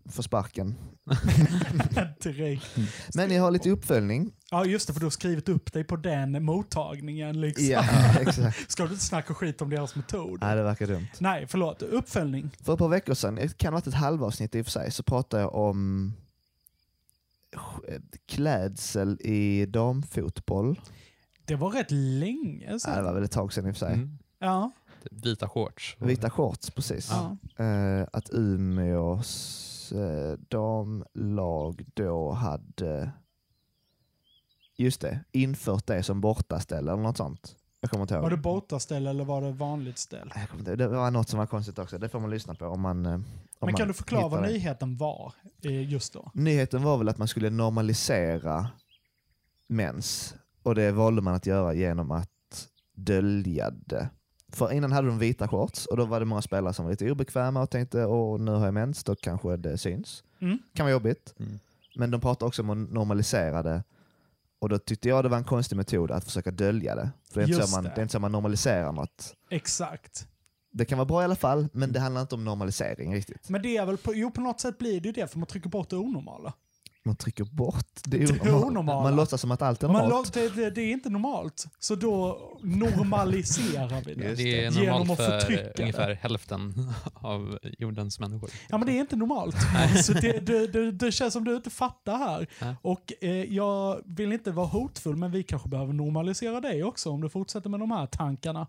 Speaker 9: få sparken.
Speaker 2: Direkt.
Speaker 9: Men jag har lite uppföljning.
Speaker 2: Ja just det, för du har skrivit upp dig på den mottagningen. Liksom.
Speaker 9: Ja, exakt.
Speaker 2: Ska du inte snacka skit om deras metod?
Speaker 9: Nej, det verkar dumt.
Speaker 2: Nej, förlåt. Uppföljning.
Speaker 9: För ett par veckor sedan, det kan ha varit ett halvavsnitt i och för sig, så pratade jag om eh, klädsel i damfotboll.
Speaker 2: Det var rätt länge
Speaker 9: Ja, det
Speaker 2: sedan.
Speaker 9: var väl ett tag sedan i och för sig.
Speaker 3: Mm.
Speaker 2: Ja.
Speaker 3: Vita shorts.
Speaker 9: Vita shorts, precis.
Speaker 2: Ja.
Speaker 9: Eh, att Umeås eh, damlag då hade, just det, infört det som bortaställe eller något sånt. Jag kommer inte ihåg.
Speaker 2: Var det bortaställ eller var det vanligt ställ?
Speaker 9: Jag kommer inte ihåg. Det var något som var konstigt också. Det får man lyssna på om man eh, om
Speaker 2: Men kan
Speaker 9: man
Speaker 2: du förklara vad
Speaker 9: det.
Speaker 2: nyheten var eh, just då?
Speaker 9: Nyheten var väl att man skulle normalisera mens. Och det valde man att göra genom att dölja det. För innan hade de vita shorts och då var det många spelare som var lite obekväma och tänkte åh nu har jag mens, då kanske det syns.
Speaker 2: Mm.
Speaker 9: Kan vara jobbigt.
Speaker 3: Mm.
Speaker 9: Men de pratade också om att normalisera det. Och då tyckte jag det var en konstig metod att försöka dölja det. För det är, inte så man,
Speaker 2: det.
Speaker 9: det är inte så man normaliserar något.
Speaker 2: Exakt.
Speaker 9: Det kan vara bra i alla fall, men det handlar inte om normalisering riktigt.
Speaker 2: Men det är väl på, jo på något sätt blir det ju det för man trycker bort det onormala.
Speaker 9: Man trycker bort det
Speaker 2: Det
Speaker 9: onormala.
Speaker 2: onormala.
Speaker 9: Man låtsas som att allt är normalt.
Speaker 2: lå- det, det, det är inte normalt. Så då normaliserar vi det.
Speaker 3: Det är
Speaker 2: Genom
Speaker 3: normalt
Speaker 2: att
Speaker 3: för
Speaker 2: förtrycka
Speaker 3: ungefär
Speaker 2: det.
Speaker 3: hälften av jordens människor.
Speaker 2: Ja men det är inte normalt. Så det, det, det, det känns som du inte fattar här.
Speaker 3: Ja.
Speaker 2: Och eh, jag vill inte vara hotfull men vi kanske behöver normalisera dig också om du fortsätter med de här tankarna.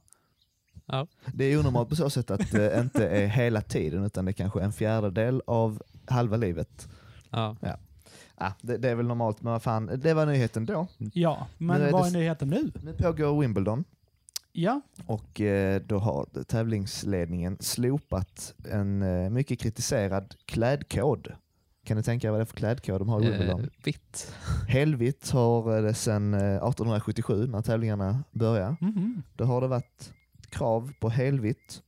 Speaker 9: Det är onormalt på så sätt att det inte är hela tiden utan det är kanske en fjärdedel av halva livet.
Speaker 3: Ja.
Speaker 9: Ja. Ja, det, det är väl normalt, men vad fan, det var nyheten då.
Speaker 2: Ja,
Speaker 9: Nu
Speaker 2: men
Speaker 9: är
Speaker 2: vad
Speaker 9: det-
Speaker 2: är nyheten nu?
Speaker 9: Nu pågår Wimbledon
Speaker 2: Ja,
Speaker 9: och eh, då har tävlingsledningen slopat en eh, mycket kritiserad klädkod. Kan ni tänka er vad det är för klädkod de har i Wimbledon?
Speaker 3: Eh, vitt.
Speaker 9: Helvitt har det sedan eh, 1877 när tävlingarna började.
Speaker 2: Mhm.
Speaker 9: Då har det varit krav på helvitt.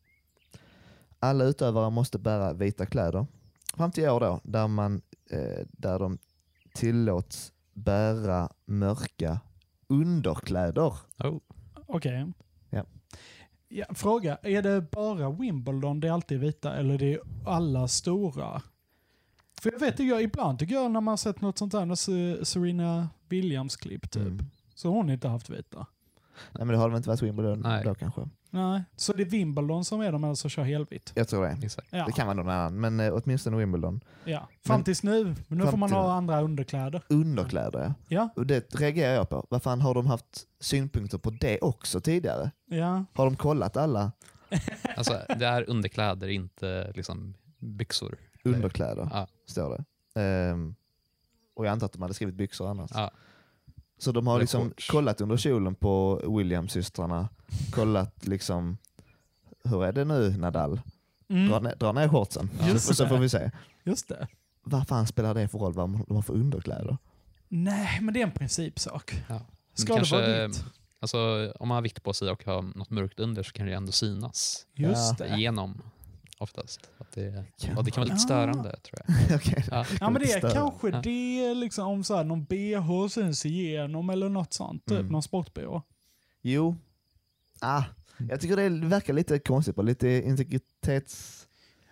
Speaker 9: Alla utövare måste bära vita kläder. Fram till i år då, där, man, eh, där de tillåts bära mörka underkläder.
Speaker 3: Oh.
Speaker 2: okej.
Speaker 9: Ja.
Speaker 2: Ja, fråga, är det bara Wimbledon det är alltid vita eller är det alla stora? För jag vet, jag, ibland tycker jag när man har sett något sånt där, Serena Williams-klipp typ,
Speaker 9: Mm.
Speaker 2: så hon inte haft vita.
Speaker 9: Nej men det har väl inte varit Wimbledon
Speaker 3: Nej.
Speaker 9: då kanske.
Speaker 2: Nej, så det är Wimbledon som är de här som kör helvitt?
Speaker 9: Jag tror det.
Speaker 3: Exakt.
Speaker 2: Ja.
Speaker 9: Det kan vara någon annan, men eh, åtminstone Wimbledon.
Speaker 2: Ja. Fram
Speaker 9: Men-
Speaker 2: tills nu, men nu får man ha andra underkläder.
Speaker 9: Underkläder ja. Och det reagerar jag på. Vad fan har de haft synpunkter på det också tidigare?
Speaker 2: ja.
Speaker 9: Har de kollat alla
Speaker 3: Alltså, det är underkläder, inte liksom byxor.
Speaker 9: underkläder?
Speaker 3: Ja.
Speaker 9: Står det. Ehm, och jag antar att de hade skrivit byxor annars.
Speaker 3: Ja.
Speaker 9: Så de har liksom kollat under kjolen på Williams-systrarna, kollat liksom, hur är det nu Nadal?
Speaker 2: Mm.
Speaker 9: Dra, ner, dra ner shortsen,
Speaker 2: Just
Speaker 9: och så
Speaker 2: det.
Speaker 9: får vi se.
Speaker 2: Just det.
Speaker 9: Vad fan spelar det för roll vad de har för underkläder?
Speaker 2: Nej, men det är en principsak.
Speaker 3: Ja.
Speaker 2: Ska det vara vitt?
Speaker 3: Alltså, om man har vitt på sig och har något mörkt under så kan det ändå synas
Speaker 2: Just det.
Speaker 3: igenom oftast. Att det,
Speaker 9: Kan
Speaker 3: och det kan vara lite
Speaker 2: Ah.
Speaker 3: störande tror jag.
Speaker 9: Okej.
Speaker 3: Ja.
Speaker 2: Ja men det är kanske
Speaker 3: Ja.
Speaker 2: det, liksom, om så här, någon bh syns igenom eller något sånt. Typ,
Speaker 9: Mm.
Speaker 2: någon sport-bh.
Speaker 9: Jo, ah, jag tycker det verkar lite konstigt, på lite integritets...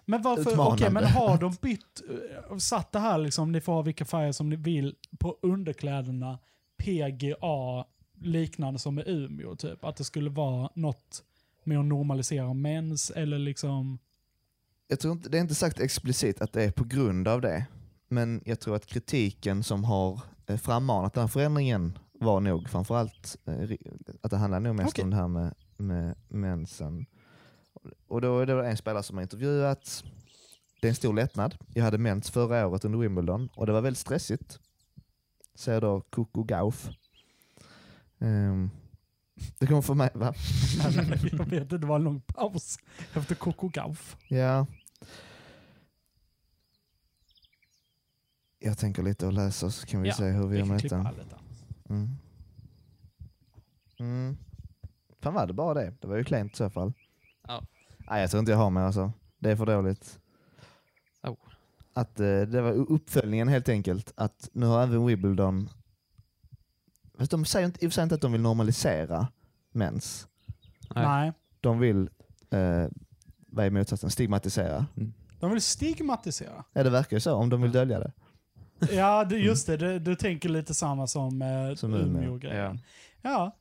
Speaker 2: Men varför, okej men har de bytt, eh, satt det här liksom, ni får ha vilka färger som ni vill på underkläderna, PGA, liknande som i Umeå typ? Att det skulle vara något med att normalisera mens eller liksom...
Speaker 9: Jag tror inte, det är inte sagt explicit att det är på grund av det, men jag tror att kritiken som har eh, frammanat den här förändringen var nog framförallt eh, att det handlar nog mest
Speaker 2: Okej.
Speaker 9: om det här med, med mensen. Och då är det en spelare som har intervjuat. Det är en stor lättnad. Jag hade mens förra året under Wimbledon och det var väldigt stressigt. Säger då Coco Gauff. Ehm, det kommer för mig, va?
Speaker 2: jag vet inte, det var en lång paus efter Coco Gauff.
Speaker 9: Ja. Jag tänker lite och läser så kan vi
Speaker 2: Ja,
Speaker 9: se hur vi
Speaker 2: vi
Speaker 9: gör med detta. Mm. Mm. Fan var det bara det? Det var ju klent i så fall.
Speaker 3: Ja.
Speaker 9: Nej, jag tror inte jag har mer alltså. Det är för dåligt.
Speaker 3: Oh.
Speaker 9: Att eh, det var uppföljningen helt enkelt. Att nu har även Wimbledon... Fast de säger inte, sig inte att de vill normalisera mens.
Speaker 2: Nej.
Speaker 9: De vill, eh, vad är motsatsen, stigmatisera.
Speaker 2: De vill stigmatisera.
Speaker 9: Ja det verkar ju så, om de vill dölja det.
Speaker 2: Ja, det, just det. Du, du tänker lite samma som, eh,
Speaker 9: Som Umeå.
Speaker 2: Umeå-grejen. Ja.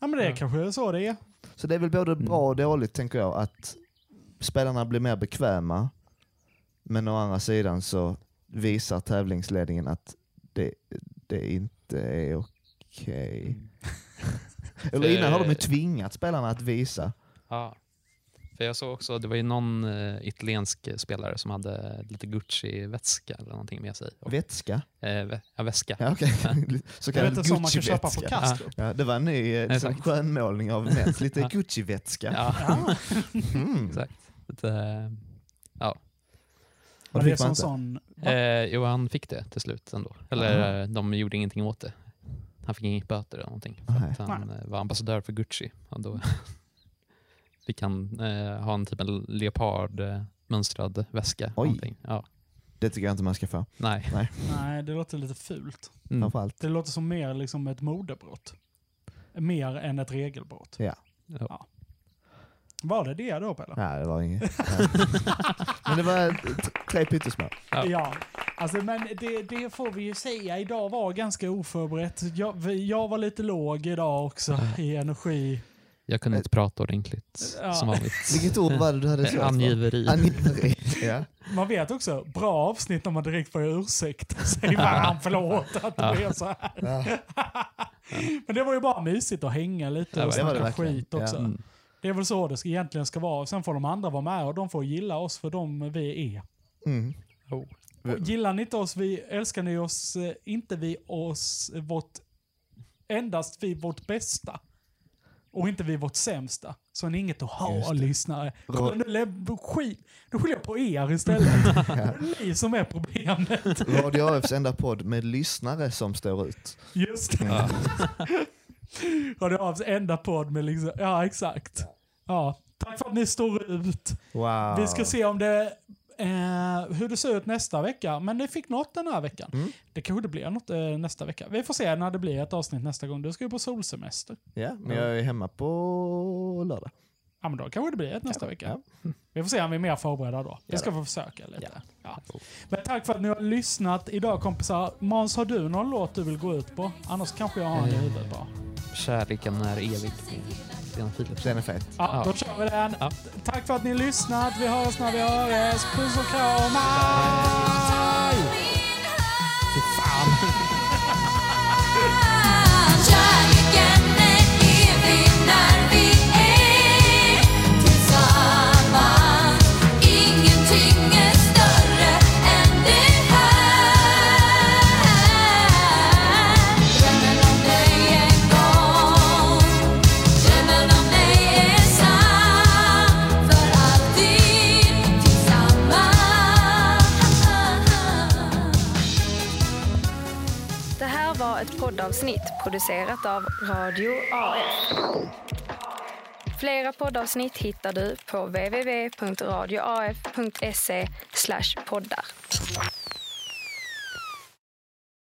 Speaker 2: ja. men det är kanske så det är.
Speaker 9: Så det är väl både
Speaker 3: Mm.
Speaker 9: bra och dåligt tänker jag, att spelarna blir mer bekväma. Men å andra sidan så visar tävlingsledningen att det, det inte är okej.
Speaker 3: Mm.
Speaker 9: Eller innan har de ju tvingat spelarna att visa.
Speaker 3: Ja. För jag såg också, det var ju någon eh, italiensk spelare som hade lite Gucci-vätska eller någonting med sig. Och,
Speaker 9: Vätska?
Speaker 3: eh, vä- ja, väska.
Speaker 9: Ja, okej. Så
Speaker 2: Det
Speaker 9: kallad Gucci-vätska.
Speaker 2: Kastrup.
Speaker 9: Ja, det var en ny eh, liksom, skönmålning av mens. Lite
Speaker 3: Ja.
Speaker 9: Gucci-vätska.
Speaker 3: Ja.
Speaker 9: Mm.
Speaker 3: Exakt. Lite, eh, ja.
Speaker 2: Var
Speaker 9: fick
Speaker 2: det
Speaker 9: man
Speaker 2: som
Speaker 9: inte?
Speaker 2: sån...
Speaker 3: Eh, jo, han fick det till slut ändå. Eller eh, de gjorde ingenting åt det. Han fick inget böter eller någonting. För
Speaker 9: Nej.
Speaker 3: att han eh, var ambassadör för Gucci. Och då fick han eh, ha en typ en leopardmönstrad väska.
Speaker 9: Oj.
Speaker 3: Någonting. Ja.
Speaker 9: Det tycker jag inte man ska få.
Speaker 3: Nej.
Speaker 9: Nej.
Speaker 2: Nej, det låter lite fult.
Speaker 3: Mm.
Speaker 9: Framförallt.
Speaker 2: Det låter som mer liksom ett modebrott. Mer än ett regelbrott.
Speaker 9: Ja.
Speaker 3: Ja.
Speaker 2: Var det det då Pelle?
Speaker 9: Nej, det var inget. Men det var tre pyttesmå.
Speaker 2: Ja. alltså men det, det får vi ju säga. Idag var ganska oförberett. Jag, vi- jag var lite låg idag också i energi.
Speaker 3: Jag kunde inte prata ordentligt
Speaker 2: Ja.
Speaker 3: som vanligt.
Speaker 9: Vilket ord var det du hade svårt?
Speaker 3: Angiveri.
Speaker 9: Angiveri. Ja.
Speaker 2: Man vet också, bra avsnitt när man direkt får ursäkt och säger varandra förlåt att det
Speaker 3: Ja.
Speaker 2: blev så här. Men det var ju bara mysigt att hänga lite
Speaker 3: Ja,
Speaker 2: och
Speaker 3: det var det
Speaker 2: snacka
Speaker 9: verkligen.
Speaker 2: skit också.
Speaker 9: Ja.
Speaker 3: Mm.
Speaker 2: Det är väl så det ska, egentligen ska vara. Sen får de andra vara med och de får gilla oss för de vi är.
Speaker 9: Mm.
Speaker 3: Oh.
Speaker 2: Gillar ni inte oss, vi, älskar ni oss, eh, inte vi oss, eh, vårt, endast vi vårt bästa. Och inte vi vårt sämsta. Så är ni inget att ha, lyssnare. Skit, nu skyller jag på er istället. Ni som är problemet.
Speaker 9: Radio AFs enda podd med lyssnare som står ut.
Speaker 2: Just det.
Speaker 9: Ja.
Speaker 2: Radio AFs enda podd med liksom, ja exakt. Ja, tack för att ni står ut.
Speaker 9: Wow.
Speaker 2: Vi ska se om det, eh, hur det ser ut nästa vecka. Men det fick något den här veckan.
Speaker 9: Mm.
Speaker 2: Det kanske det blir något eh, nästa vecka. Vi får se när det blir ett avsnitt nästa gång. Du ska ju på solsemester.
Speaker 9: Ja, men jag är hemma på lördag.
Speaker 2: Ja, men då kanske det blir ett nästa vecka. Vi får se om vi är mer förberedda då. Vi
Speaker 9: Ja
Speaker 2: ska få försöka lite. Ja. Men tack för att ni har lyssnat idag kompisar. Måns, har du någon låt du vill gå ut på? Annars kanske jag har en i huvudet bara.
Speaker 3: Kärleken är evig. Lena Philips.
Speaker 9: Den är fet.
Speaker 2: Ja, då kör vi den.
Speaker 3: Ja.
Speaker 2: Tack för att ni har lyssnat. Vi hörs när vi hörs. Puss och kram. Fy fan.
Speaker 1: Poddavsnitt producerat av Radio AF. Flera poddavsnitt hittar du på www.radioaf.se poddar.